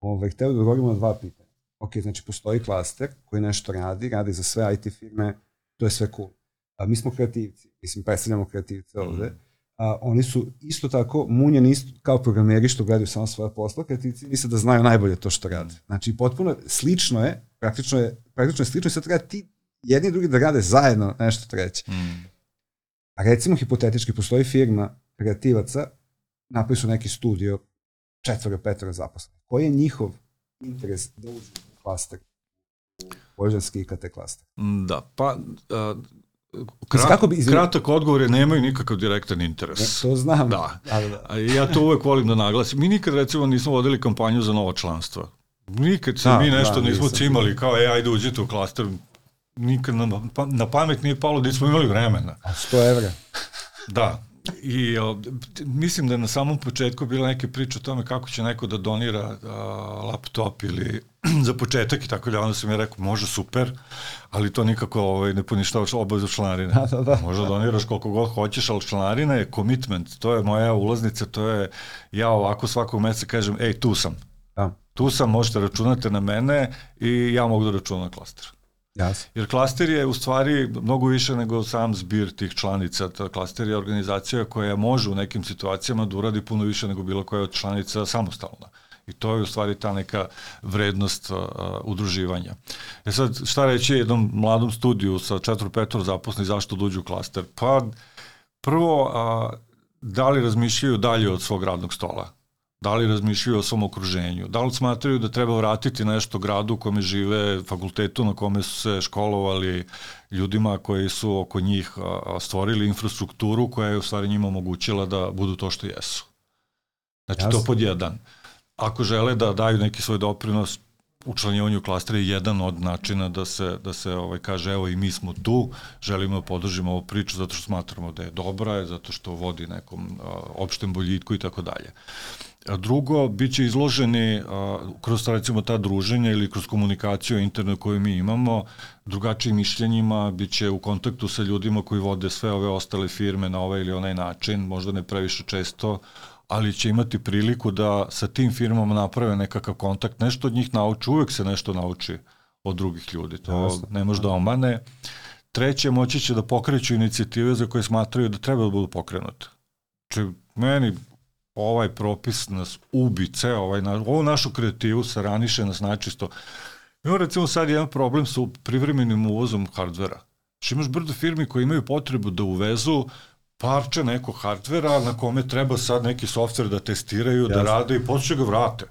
ovaj, hteo da govorimo na dva pitanja. Ok, znači postoji klaster koji nešto radi, radi za sve IT firme, to je sve cool. A, mi smo kreativci, mislim, predstavljamo kreativce mm. ovde. A, oni su isto tako munjeni isto kao programeri što gledaju samo svoje posla, kreativci misle da znaju najbolje to što rade. Znači, potpuno slično je, praktično je, praktično je slično i sad treba ti jedni i drugi da rade zajedno nešto treće. Mm. A recimo, hipotetički, postoji firma kreativaca, napravi su neki studio, četvora, petora zaposlenih. Koji je njihov interes da uđu u klaster? Požarski IKT klaster. Da, pa... Uh, Krat, kako bi, kratak odgovor je nemaju nikakav direktan interes. Ne, to znam. Da. da, da, da. A ja to uvek volim da naglasim. Mi nikad recimo nismo vodili kampanju za novo članstvo. Nikad se da, mi nešto da, nismo cimali kao, e, ajde uđite u klaster, nikad na, pa, na pamet nije palo da smo imali vremena. A 100 evra. *laughs* Da, I o, mislim da je na samom početku bila neke priče o tome kako će neko da donira a, laptop ili *clears throat* za početak i tako da onda sam je rekao može super, ali to nikako ovaj, ne poništavaš obavezu članarine. *laughs* Da, da, da. Možda doniraš koliko god hoćeš, ali članarina je commitment, to je moja ulaznica, to je ja ovako svakog meseca kažem ej tu sam. Da. Tu sam, možete računati na mene i ja mogu da računam na klaster. Jasno. Jer klaster je u stvari mnogo više nego sam zbir tih članica. Ta klaster je organizacija koja može u nekim situacijama da uradi puno više nego bilo koja od članica samostalna. I to je u stvari ta neka vrednost uh, udruživanja. E sad, šta reći jednom mladom studiju sa 4-5 zaposlenih zašto dođu u klaster? Pa, prvo, uh, da li razmišljaju dalje od svog radnog stola? Da li razmišljaju o svom okruženju, da li smatraju da treba vratiti nešto gradu u kome žive, fakultetu na kome su se školovali, ljudima koji su oko njih stvorili infrastrukturu koja je u stvari njima omogućila da budu to što jesu. Znači Jasne. to pod jedan. Ako žele da daju neki svoj doprinos, učlanjivanju klastera je jedan od načina da se, da se ovaj, kaže evo i mi smo tu, želimo da podržimo ovu priču zato što smatramo da je dobra, zato što vodi nekom a, opštem boljitku i tako dalje. A drugo, bit će izloženi a, kroz recimo ta druženja ili kroz komunikaciju internet koju mi imamo, drugačijim mišljenjima, bit će u kontaktu sa ljudima koji vode sve ove ostale firme na ovaj ili onaj način, možda ne previše često, ali će imati priliku da sa tim firmama naprave nekakav kontakt, nešto od njih nauči, uvek se nešto nauči od drugih ljudi, to Jasne. ne može da omane. Treće, moći će da pokreću inicijative za koje smatraju da treba da budu pokrenute. Či meni ovaj propis nas ubi, ceo ovaj, na, ovu našu kreativu se raniše nas načisto. Imamo recimo sad jedan problem sa privremenim uvozom hardvera. Što imaš brdo firmi koji imaju potrebu da uvezu parče nekog hardvera na kome treba sad neki softver da testiraju, Jasne. da rade i posle ga vrate.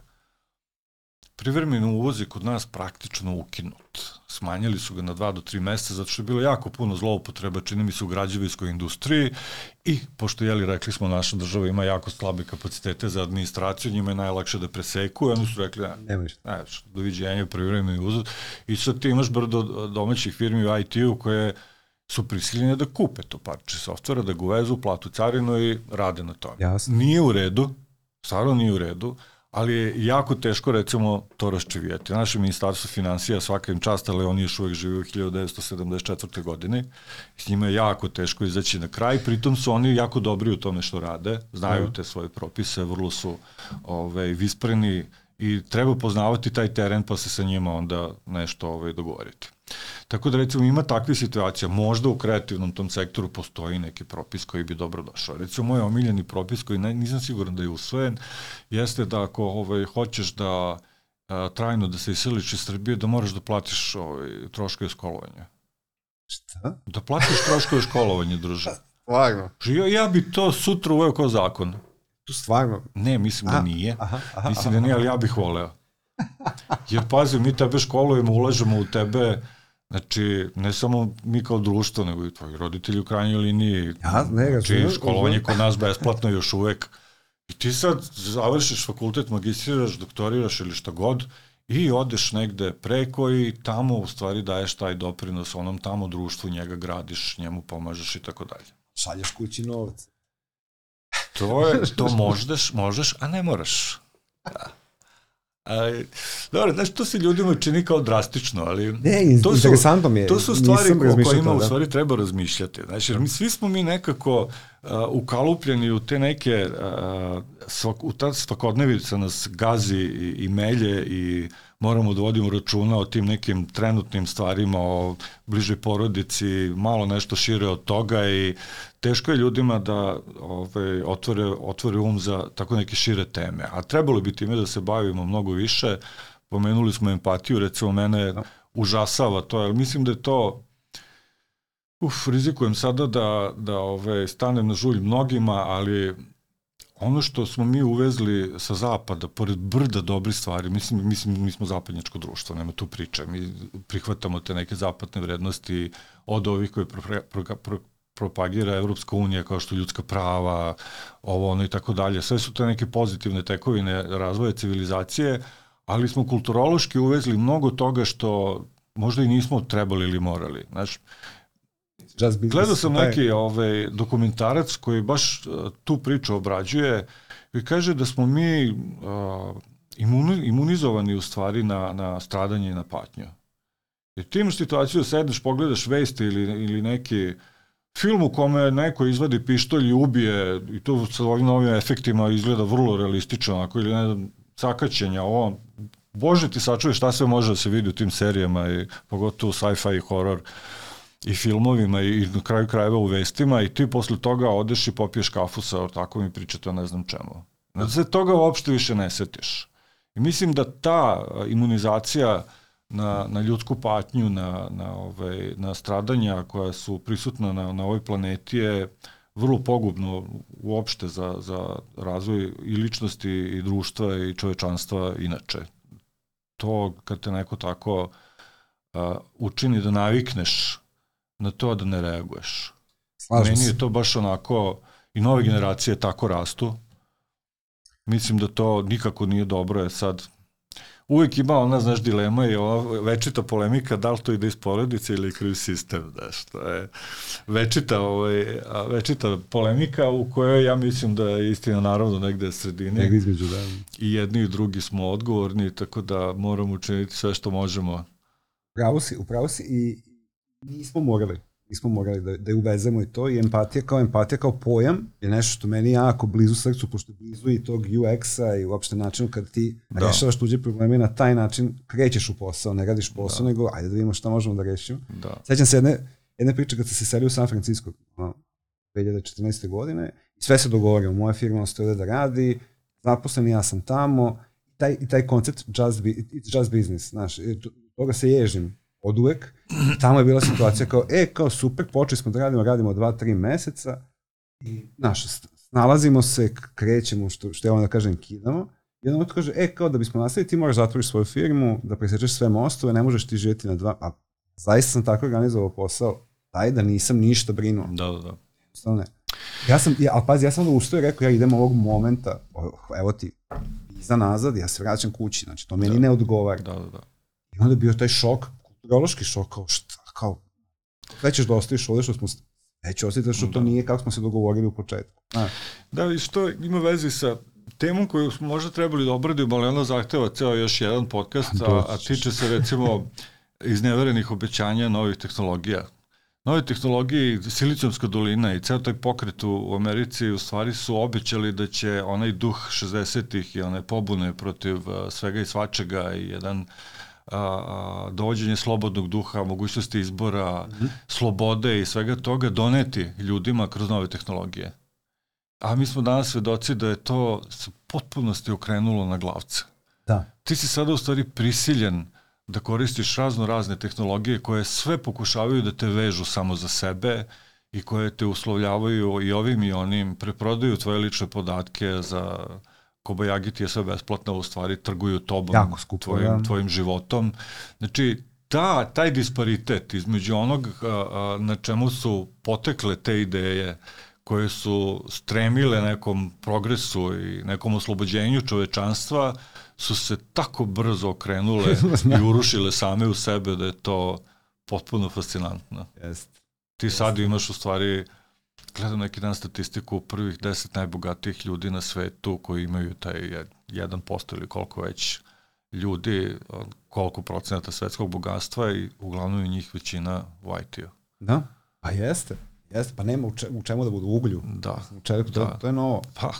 Privremeni uvoz je kod nas praktično ukinut. Smanjili su ga na 2 do 3 meseca zato što je bilo jako puno zloupotreba, čini mi se u građevinskoj industriji i pošto jeli rekli smo naša država ima jako slabe kapacitete za administraciju, njima je najlakše da preseku i oni su rekli ne, Nema ništa. ne, doviđenje, privremeni uvoz i sad ti imaš brdo domaćih firmi u IT-u koje su prisiljene da kupe to parče softvera, da ga uvezu, platu carinu i rade na tome. Jasno. Nije u redu, stvarno nije u redu, ali je jako teško recimo to raščivijeti. Naše ministarstvo financija svaka im čast, ali oni još uvek žive u 1974. godini. S njima je jako teško izaći na kraj, pritom su oni jako dobri u tome što rade, znaju te svoje propise, vrlo su ovaj, vispreni i treba poznavati taj teren pa se sa njima onda nešto ovaj, dogovoriti. Tako da recimo ima takve situacija, možda u kreativnom tom sektoru postoji neki propis koji bi dobro došao. Recimo moj omiljeni propis koji ne, nisam siguran da je usvojen, jeste da ako ovaj, hoćeš da a, trajno da se iseliš iz Srbije, da moraš da platiš ovaj, troškove školovanja. Šta? Da platiš troškove školovanja, druže. *laughs* Stvarno? Ja, ja bi to sutra uveo kao zakon. Stvarno? Ne, mislim da nije. Aha, aha, Mislim da nije, ali ja bih voleo. *laughs* Jer pazi, mi tebe školujemo, ulažemo u tebe, znači ne samo mi kao društvo, nego i tvoji roditelji u krajnjoj liniji. Ja, ne, znači, školovanje kod nas besplatno još uvek. I ti sad završiš fakultet, magistriraš, doktoriraš ili šta god i odeš negde preko i tamo u stvari daješ taj doprinos onom tamo društvu, njega gradiš, njemu pomažeš i tako dalje. Šalješ kući novac. To je, to *laughs* možeš, možeš, a ne moraš. Da. *laughs* A, dobro, znaš, to se ljudima čini kao drastično, ali... Ne, to su, interesantno mi je. To su stvari o kojima to, u da. stvari treba razmišljati. Znači, jer mi svi smo mi nekako uh, ukalupljeni u te neke, uh, svak, u ta svakodnevica nas gazi i, i melje i moramo da vodimo računa o tim nekim trenutnim stvarima, o bližoj porodici, malo nešto šire od toga i teško je ljudima da ove, otvore, otvore um za tako neke šire teme. A trebalo bi time da se bavimo mnogo više. Pomenuli smo empatiju, recimo mene užasava to, ali mislim da je to Uf, rizikujem sada da, da ove, stanem na žulj mnogima, ali ono što smo mi uvezli sa zapada, pored brda dobrih stvari, mislim, mislim mi smo zapadnjačko društvo, nema tu priče, mi prihvatamo te neke zapadne vrednosti od ovih koje pro, pro, pro, propagira Evropska unija kao što ljudska prava, ovo ono i tako dalje. Sve su te neke pozitivne tekovine razvoja civilizacije, ali smo kulturološki uvezli mnogo toga što možda i nismo trebali ili morali. Znaš, Just business. Gledao sam Taj- neki ovaj, dokumentarac koji baš uh, tu priču obrađuje i kaže da smo mi uh, imuni, imunizovani u stvari na, na stradanje i na patnju. Jer ti imaš situaciju da sedneš, pogledaš vesti ili, ili neki film u kome neko izvadi pištolj i ubije i to sa ovim novim efektima izgleda vrlo realistično, ako ili ne znam, sakaćenja, ovo, Bože ti sačuje šta sve može da se vidi u tim serijama i pogotovo sci-fi i horror i filmovima i na kraju krajeva u vestima i ti posle toga odeš i popiješ kafu sa tako mi pričate o ne znam čemu. Da se toga uopšte više ne setiš. I mislim da ta imunizacija na, na ljudsku patnju, na, na, ovaj, na stradanja koja su prisutna na, na ovoj planeti je vrlo pogubno uopšte za, za razvoj i ličnosti i društva i čovečanstva inače. To kad te neko tako uh, učini da navikneš na to da ne reaguješ. Slažem Meni se. je to baš onako, i nove generacije tako rastu. Mislim da to nikako nije dobro, je sad uvek ima ona, znaš, dilema i ova večita polemika da li to ide iz porodice ili kriv sistem, znaš, to je večita, ovaj, večita polemika u kojoj ja mislim da je istina naravno negde sredini Negdje između, da. i jedni i drugi smo odgovorni, tako da moramo učiniti sve što možemo. Upravo si, upravo si i nismo morali. Nismo morali da, da je uvezemo i to i empatija kao empatija kao pojam je nešto što meni jako blizu srcu, pošto je blizu i tog UX-a i uopšte načinu kad ti Da. rešavaš tuđe probleme na taj način krećeš u posao, ne radiš posao, da. nego ajde da vidimo šta možemo da rešimo. Da. Sećam se jedne, jedne priče kad sam se selio u San Francisco, ono, 2014. godine, i sve se dogovorilo, moja firma ostaje da radi, zaposlen ja sam tamo, taj, i taj koncept just, be, it's just business, znaš, toga se ježim od uvek, tamo je bila situacija kao, e, kao super, počeli smo da radimo, radimo dva, tri meseca, i, znaš, snalazimo se, krećemo, što, što ja vam da kažem, kidamo, jedan moment kaže, e, kao da bismo nastavili, ti moraš zatvoriš svoju firmu, da presečeš sve mostove, ne možeš ti živjeti na dva, a zaista sam tako organizovao posao, taj da nisam ništa brinuo. Da, da, da. Jednostavno ne. Ja sam, ja, ali pazi, ja sam onda ustao i rekao, ja idem ovog momenta, evo ti, iza nazad, ja se vraćam kući, znači to meni Da. ne odgovara. Da, da, da. I onda je bio taj šok, kulturološki šok, kao šta, kao, sve ćeš da ostaviš ovde što smo, već osjetiti što to Da. nije kako smo se dogovorili u početku. Znaš, Da, i što ima veze sa temom koju smo možda trebali da obradimo, ali ona zahteva ceo još jedan podcast, a, a tiče se recimo izneverenih obećanja novih tehnologija. Nove tehnologije, i Silicijumska dolina i ceo taj pokret u Americi u stvari su obećali da će onaj duh 60-ih i one pobune protiv a, svega i svačega i jedan a, a, dovođenje slobodnog duha, mogućnosti izbora, Mhm. slobode i svega toga doneti ljudima kroz nove tehnologije. A mi smo danas svedoci da je to se potpunosti okrenulo na glavce. da. Ti si sada u stvari prisiljen da koristiš razno razne tehnologije koje sve pokušavaju da te vežu samo za sebe i koje te uslovljavaju i ovim i onim, preprodaju tvoje lične podatke za Kobayagi ti je sve besplatno, u stvari trguju tobom, Jako skupo, tvojim, da. tvojim životom. Znači, ta, taj disparitet između onog a, a, na čemu su potekle te ideje koje su stremile nekom progresu i nekom oslobođenju čovečanstva, su se tako brzo okrenule *laughs* i urušile same u sebe da je to potpuno fascinantno. Jest. Ti sad imaš u stvari, gledam neki dan statistiku prvih deset najbogatijih ljudi na svetu koji imaju taj je- 1% ili koliko već ljudi, koliko procenata svetskog bogatstva i uglavnom je njih većina u IT-u. Da, pa jeste. Jeste, pa nema u, če, u čemu da budu uglju. Da, U čeliku, to, Da. to je novo. pa,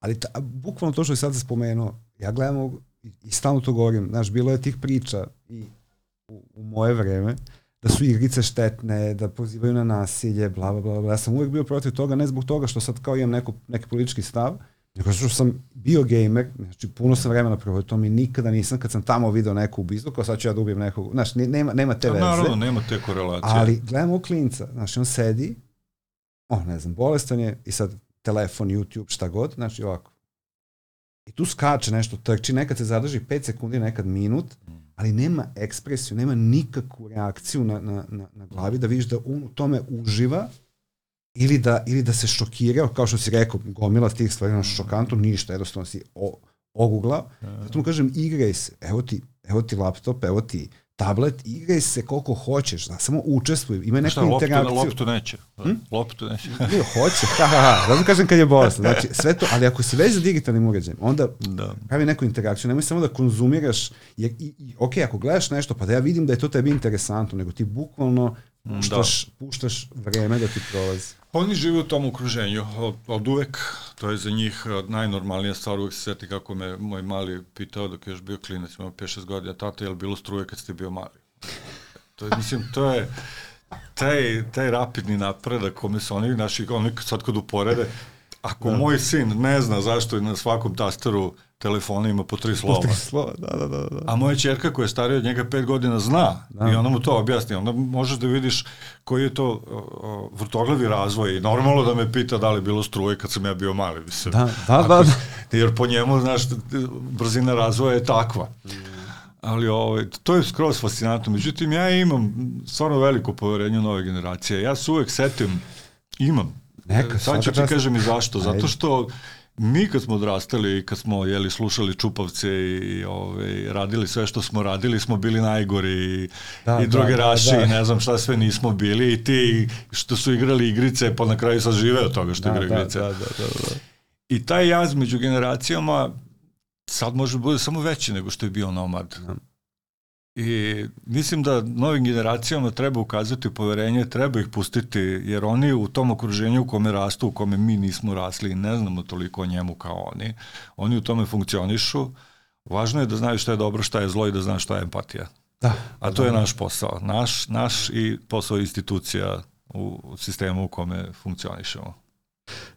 Ali ta, bukvalno to što je sad spomenuo, ja gledam i, i stalno to govorim, znaš, bilo je tih priča i u, u moje vreme, da su igrice štetne, da pozivaju na nasilje, bla, bla, bla, bla. Ja sam uvek bio protiv toga, ne zbog toga što sad kao imam neko, neki politički stav, nego što sam bio gamer, znači puno sam vremena proveo to mi nikada nisam, kad sam tamo video neku ubistvo, kao sad ću ja da ubijem nekog, znaš, ne- nema, nema te veze. naravno, nema te korelacije. Ali gledam u klinca, znači on sedi, o ne znam, bolestan je i sad telefon, YouTube, šta god, znači ovako. I tu skače nešto, trči, nekad se zadrži 5 sekundi, nekad minut, ali nema ekspresiju, nema nikakvu reakciju na, na, na, na glavi da vidiš da on u tome uživa ili da, ili da se šokirao, kao što si rekao, gomila tih stvari na šokantu, ništa, jednostavno si o, oguglao. Zato mu kažem, igraj se, evo ti, evo ti laptop, evo ti tablet, igraj se koliko hoćeš, da, samo učestvuj, ima neku Šta, loptu, interakciju. loptu neće. Hm? Loptu neće. *laughs* Ne, hoće, ha, ha, ha. Zato kažem kad je bolestan. Znači, sve to, ali ako si već za digitalnim uređajem, onda Da. pravi neku interakciju, nemoj samo da konzumiraš, jer, i, i, ok, ako gledaš nešto, pa da ja vidim da je to tebi interesantno, nego ti bukvalno puštaš, puštaš vreme da ti prolazi. Oni žive u tom okruženju od, od uvek, to je za njih eh, najnormalnija stvar, uvek se seti kako me moj mali pitao dok je još bio klinac, imao 5-6 godina, tata, je li bilo struje kad ste bio mali? To je, mislim, to je taj, taj rapidni napredak kome su oni, naši, oni sad kad uporede, ako da. moj sin ne zna zašto je na svakom tasteru telefona ima po tri slova, Slova, da, da, da, da. A moja čerka koja je starija od njega pet godina zna da. i ona mu to objasni. Onda možeš da vidiš koji je to o, vrtoglavi razvoj i normalno da me pita da li je bilo struje kad sam ja bio mali. Mislim. Da, da, Ako- da, da. Jer po njemu, znaš, brzina razvoja je takva. Ali ovaj, to je skroz fascinantno. Međutim, ja imam stvarno veliko poverenje u nove generacije. Ja se uvek setim, imam. Neka, Sad ću ti kažem i zašto. Zato što mi kad smo odrastali i kad smo jeli, slušali čupavce i ovaj, radili sve što smo radili, smo bili najgori i, Da, i da, drogeraši da, da. i ne znam šta sve nismo bili i ti što su igrali igrice pa na kraju sad žive od toga što Da, igraju da, igrice. da, da, da, da. I taj jaz među generacijama sad može da bude samo veći nego što je bio nomad. Da. I mislim da novim generacijama treba ukazati poverenje, treba ih pustiti, jer oni u tom okruženju u kome rastu, u kome mi nismo rasli i ne znamo toliko o njemu kao oni, oni u tome funkcionišu. Važno je da znaju šta je dobro, šta je zlo i da znaju šta je empatija. Da, A to je naš posao. Naš, naš i posao institucija u u sistemu u kome funkcionišemo.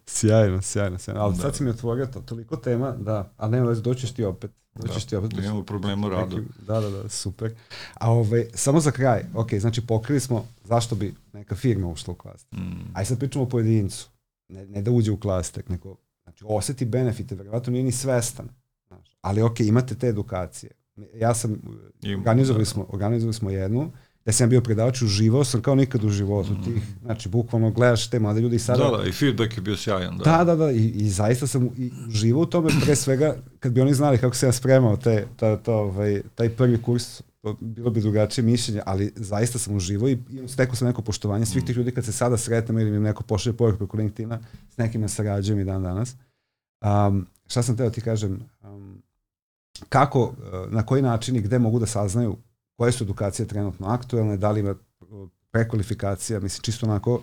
Sjajno, sjajno, sjajno. Ali Da. sad si mi otvorio to, toliko tema, da, ali nema veze, doćeš ti opet. Doćeš ti opet. Da, imamo problema. Neki- Da, da, da, super. A ovaj, samo za kraj, ok, znači pokrili smo zašto bi neka firma ušla u klaster. Mm. Aj sad pričamo o pojedincu. Ne, ne da uđe u klaster, nego znači, oseti benefite, verovatno nije ni svestan. Znaš. ali ok, imate te edukacije. Ja sam, Ima, organizovali da. smo, organizovali smo jednu, da sam ja bio predavač, uživao sam kao nikad u životu Mhm. tih, znači bukvalno gledaš te mlade ljudi i sada, Da, da, i feedback je bio sjajan. Da, Da, da, da, i, i zaista sam i uživao u tome, pre svega, kad bi oni znali kako se ja spremao te, ta, ta, ovaj, taj prvi kurs, to bilo bi drugačije mišljenje, ali zaista sam uživao i, i stekao sam neko poštovanje svih tih ljudi kad se sada sretnemo ili mi neko pošalje poruku preko LinkedIna, s nekima sarađujem i dan danas. Um, šta sam teo ti kažem, um, kako, uh, na koji način i gde mogu da saznaju koje su edukacije trenutno aktuelne, da li ima prekvalifikacija, mislim čisto onako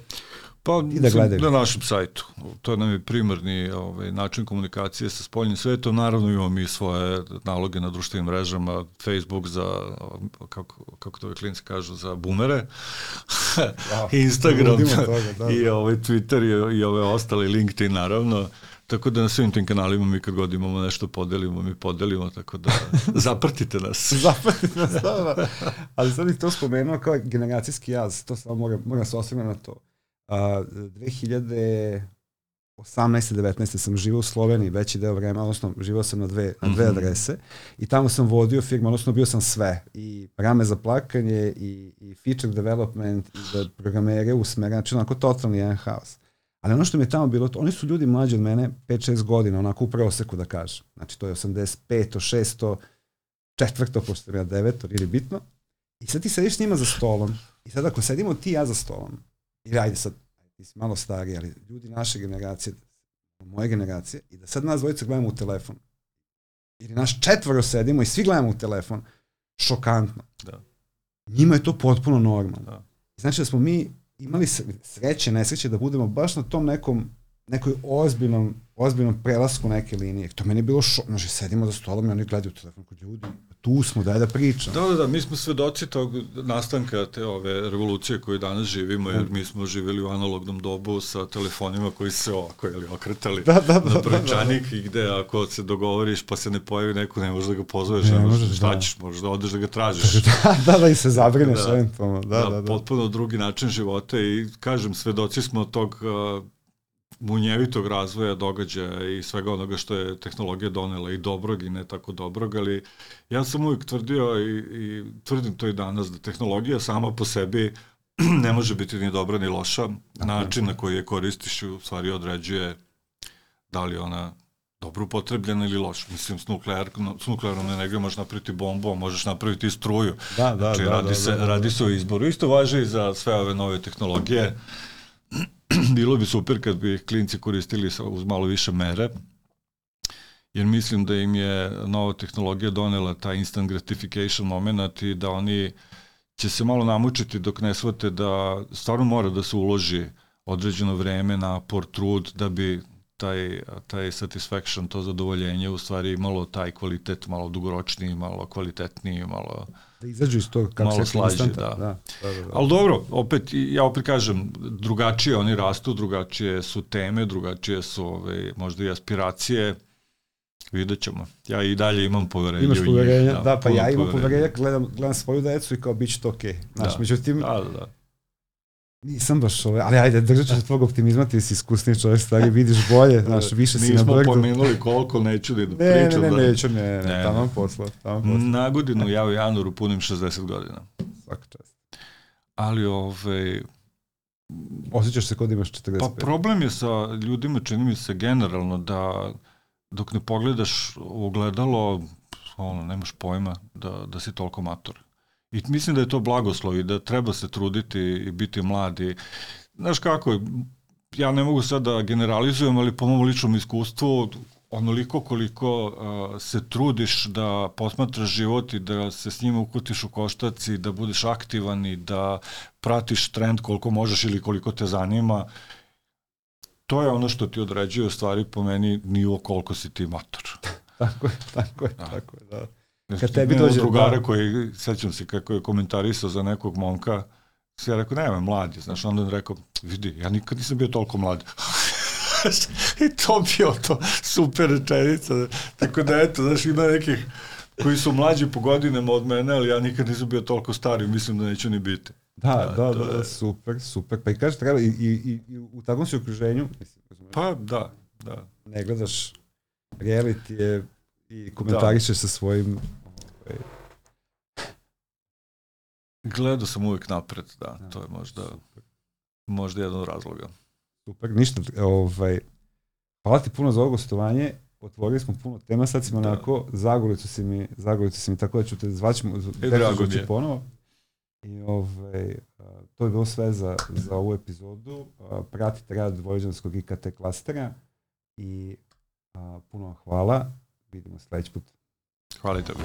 Pa, I da gledaju. na našem sajtu. To je nam je primarni ovaj, način komunikacije sa spoljnim svetom. Naravno imamo mi svoje naloge na društvenim mrežama, Facebook za, kako, kako to ovi klinci kažu, za boomere, *laughs* Instagram toga, da, i da. ovaj Twitter i, i ove ostale, LinkedIn naravno. Tako da na svim tim kanalima mi kad god imamo nešto podelimo, mi podelimo, tako da *laughs* zapratite nas. *laughs* Zapratite nas, da, da. Ali sad bih to spomenuo kao generacijski jaz, to samo moram, moram se osvrnuti na to. Uh, 2018. 19. sam živao u Sloveniji veći deo vremena, odnosno živao sam na dve, na dve Mhm. adrese i tamo sam vodio firmu, odnosno bio sam sve. I rame za plakanje, i, i feature development, i za programere usmeren, znači onako totalni jedan haos. Ali ono što mi je tamo bilo, oni su ljudi mlađi od mene 5-6 godina, onako u proseku da kažem. Znači to je 85, 600, četvrto, pošto sam ja deveto, ili bitno. I sad ti sediš s njima za stolom. I sad ako sedimo ti i ja za stolom, ili ajde sad, ti si malo stariji, ali ljudi naše generacije, moje generacije, i da sad nas dvojica gledamo u telefon. Ili naš četvoro sedimo i svi gledamo u telefon. Šokantno. Da. Njima je to potpuno normalno. Da. Znači da smo mi imali sre- sreće, nesreće da budemo baš na tom nekom nekoj ozbiljnom, ozbiljnom prelasku neke linije. To meni je bilo šok. Znači, sedimo za stolom i oni gledaju telefon kod ljudi. Tu smo, daj da pričam. Da, da, da, mi smo svedoci tog nastanka te ove revolucije koju danas živimo, jer mi smo živjeli u analognom dobu sa telefonima koji se ovako ili okretali Da, da, da, na da, brojčanik i gde ako se dogovoriš pa se ne pojavi neko, ne možeš da ga pozoveš, Ne ne, možeš, šta da. ćeš, možeš da odeš da ga tražiš. *laughs* da, da, da, i se zabrineš Da. eventualno. Da, da, da. potpuno drugi način života i kažem, svedoci smo tog uh, munjevitog razvoja događaja i svega onoga što je tehnologija donela i dobrog i ne tako dobrog, ali ja sam uvijek tvrdio i, i tvrdim to i danas da tehnologija sama po sebi *clears throat* ne može biti ni dobra ni loša. Način na koji je koristiš u stvari određuje da li ona dobro upotrebljena ili loša. Mislim, s, nuklear, s nuklearnom energijom možeš napraviti bombu, možeš napraviti i struju. Da, da, Znači, da, radi, da, se, da, da. radi se o izboru. Isto važi i za sve ove nove tehnologije. *clears throat* Bilo bi super kad bi klinci koristili uz malo više mere, jer mislim da im je nova tehnologija donela taj instant gratification moment i da oni će se malo namučiti dok ne shvate da stvarno mora da se uloži određeno vreme, napor, trud da bi taj, taj satisfaction, to zadovoljenje u stvari imalo taj kvalitet malo dugoročniji, malo kvalitetniji, malo... Da izađu iz toga kako Malo se slađe, da. da, da, da, da. Ali dobro, opet, ja opet kažem, drugačije oni rastu, drugačije su teme, drugačije su ove, možda i aspiracije, vidjet ćemo. Ja i dalje imam poverenje Imaš u njih, poverenja, da, pa ja imam poverenja, gledam, gledam svoju decu i kao bit će to okej. Okay. Znaš, Da. međutim, Da, da, da. Nisam baš ove, ali ajde, držat ću se tvog optimizma, ti si iskusniji čovjek, stari, vidiš bolje, znaš, više si na Nismo brdu. pomenuli koliko, neću da Ne, ne, pričam. ne, da. neću, ne, ne, Ne, ne, tamo posla, tamo posla, Na godinu ja u januaru punim 60 godina. svaka čast. Ali ove, Osjećaš se kod imaš 45. Pa problem je sa ljudima, čini mi se generalno, da dok ne pogledaš u ogledalo, ono, nemaš pojma da, da si toliko mator. I mislim da je to blagoslov i da treba se truditi i biti mladi. Znaš kako, ja ne mogu sad da generalizujem, ali po mom ličnom iskustvu, onoliko koliko uh, se trudiš da posmatraš život i da se s njima ukutiš u koštac i da budeš aktivan i da pratiš trend koliko možeš ili koliko te zanima, to je ono što ti određuje u stvari po meni nivo koliko si ti mator. *laughs* Tako je, tako je, Da. tako je, da. Kad tebi dođe- drugara da. koji, sećam se kako je komentarisao za nekog momka, se ja rekao, nema, mlad je, znaš, onda on rekao, vidi, ja nikad nisam bio toliko mlad. *laughs* I to bio to super rečenica. Tako da, eto, znaš, ima nekih koji su mlađi po godinama od mene, ali ja nikad nisam bio toliko stari, mislim da neću ni biti. Da, Da, da, da, je- super, super. Pa i kažeš, treba, i, i, i, i u takvom si okruženju, mislim, Pa, da, da. ne gledaš reality je i komentarišeš da. sa svojim ovaj, Gledao sam uvijek napred, da, da to je možda, super. možda jedan od razloga. Super, ništa, ovaj, hvala ti puno za ovo gostovanje, otvorili smo puno tema, sad smo da. onako, Zagoricu si mi, Zagoricu si mi, tako da ću te zvaći, e, drago mi je. ponovo. I ovaj, to je bilo sve za, za ovu epizodu. Pratite rad Vojvođanskog IKT klastera i a, puno hvala. Vidimo sledeći put. Hvala i tebi.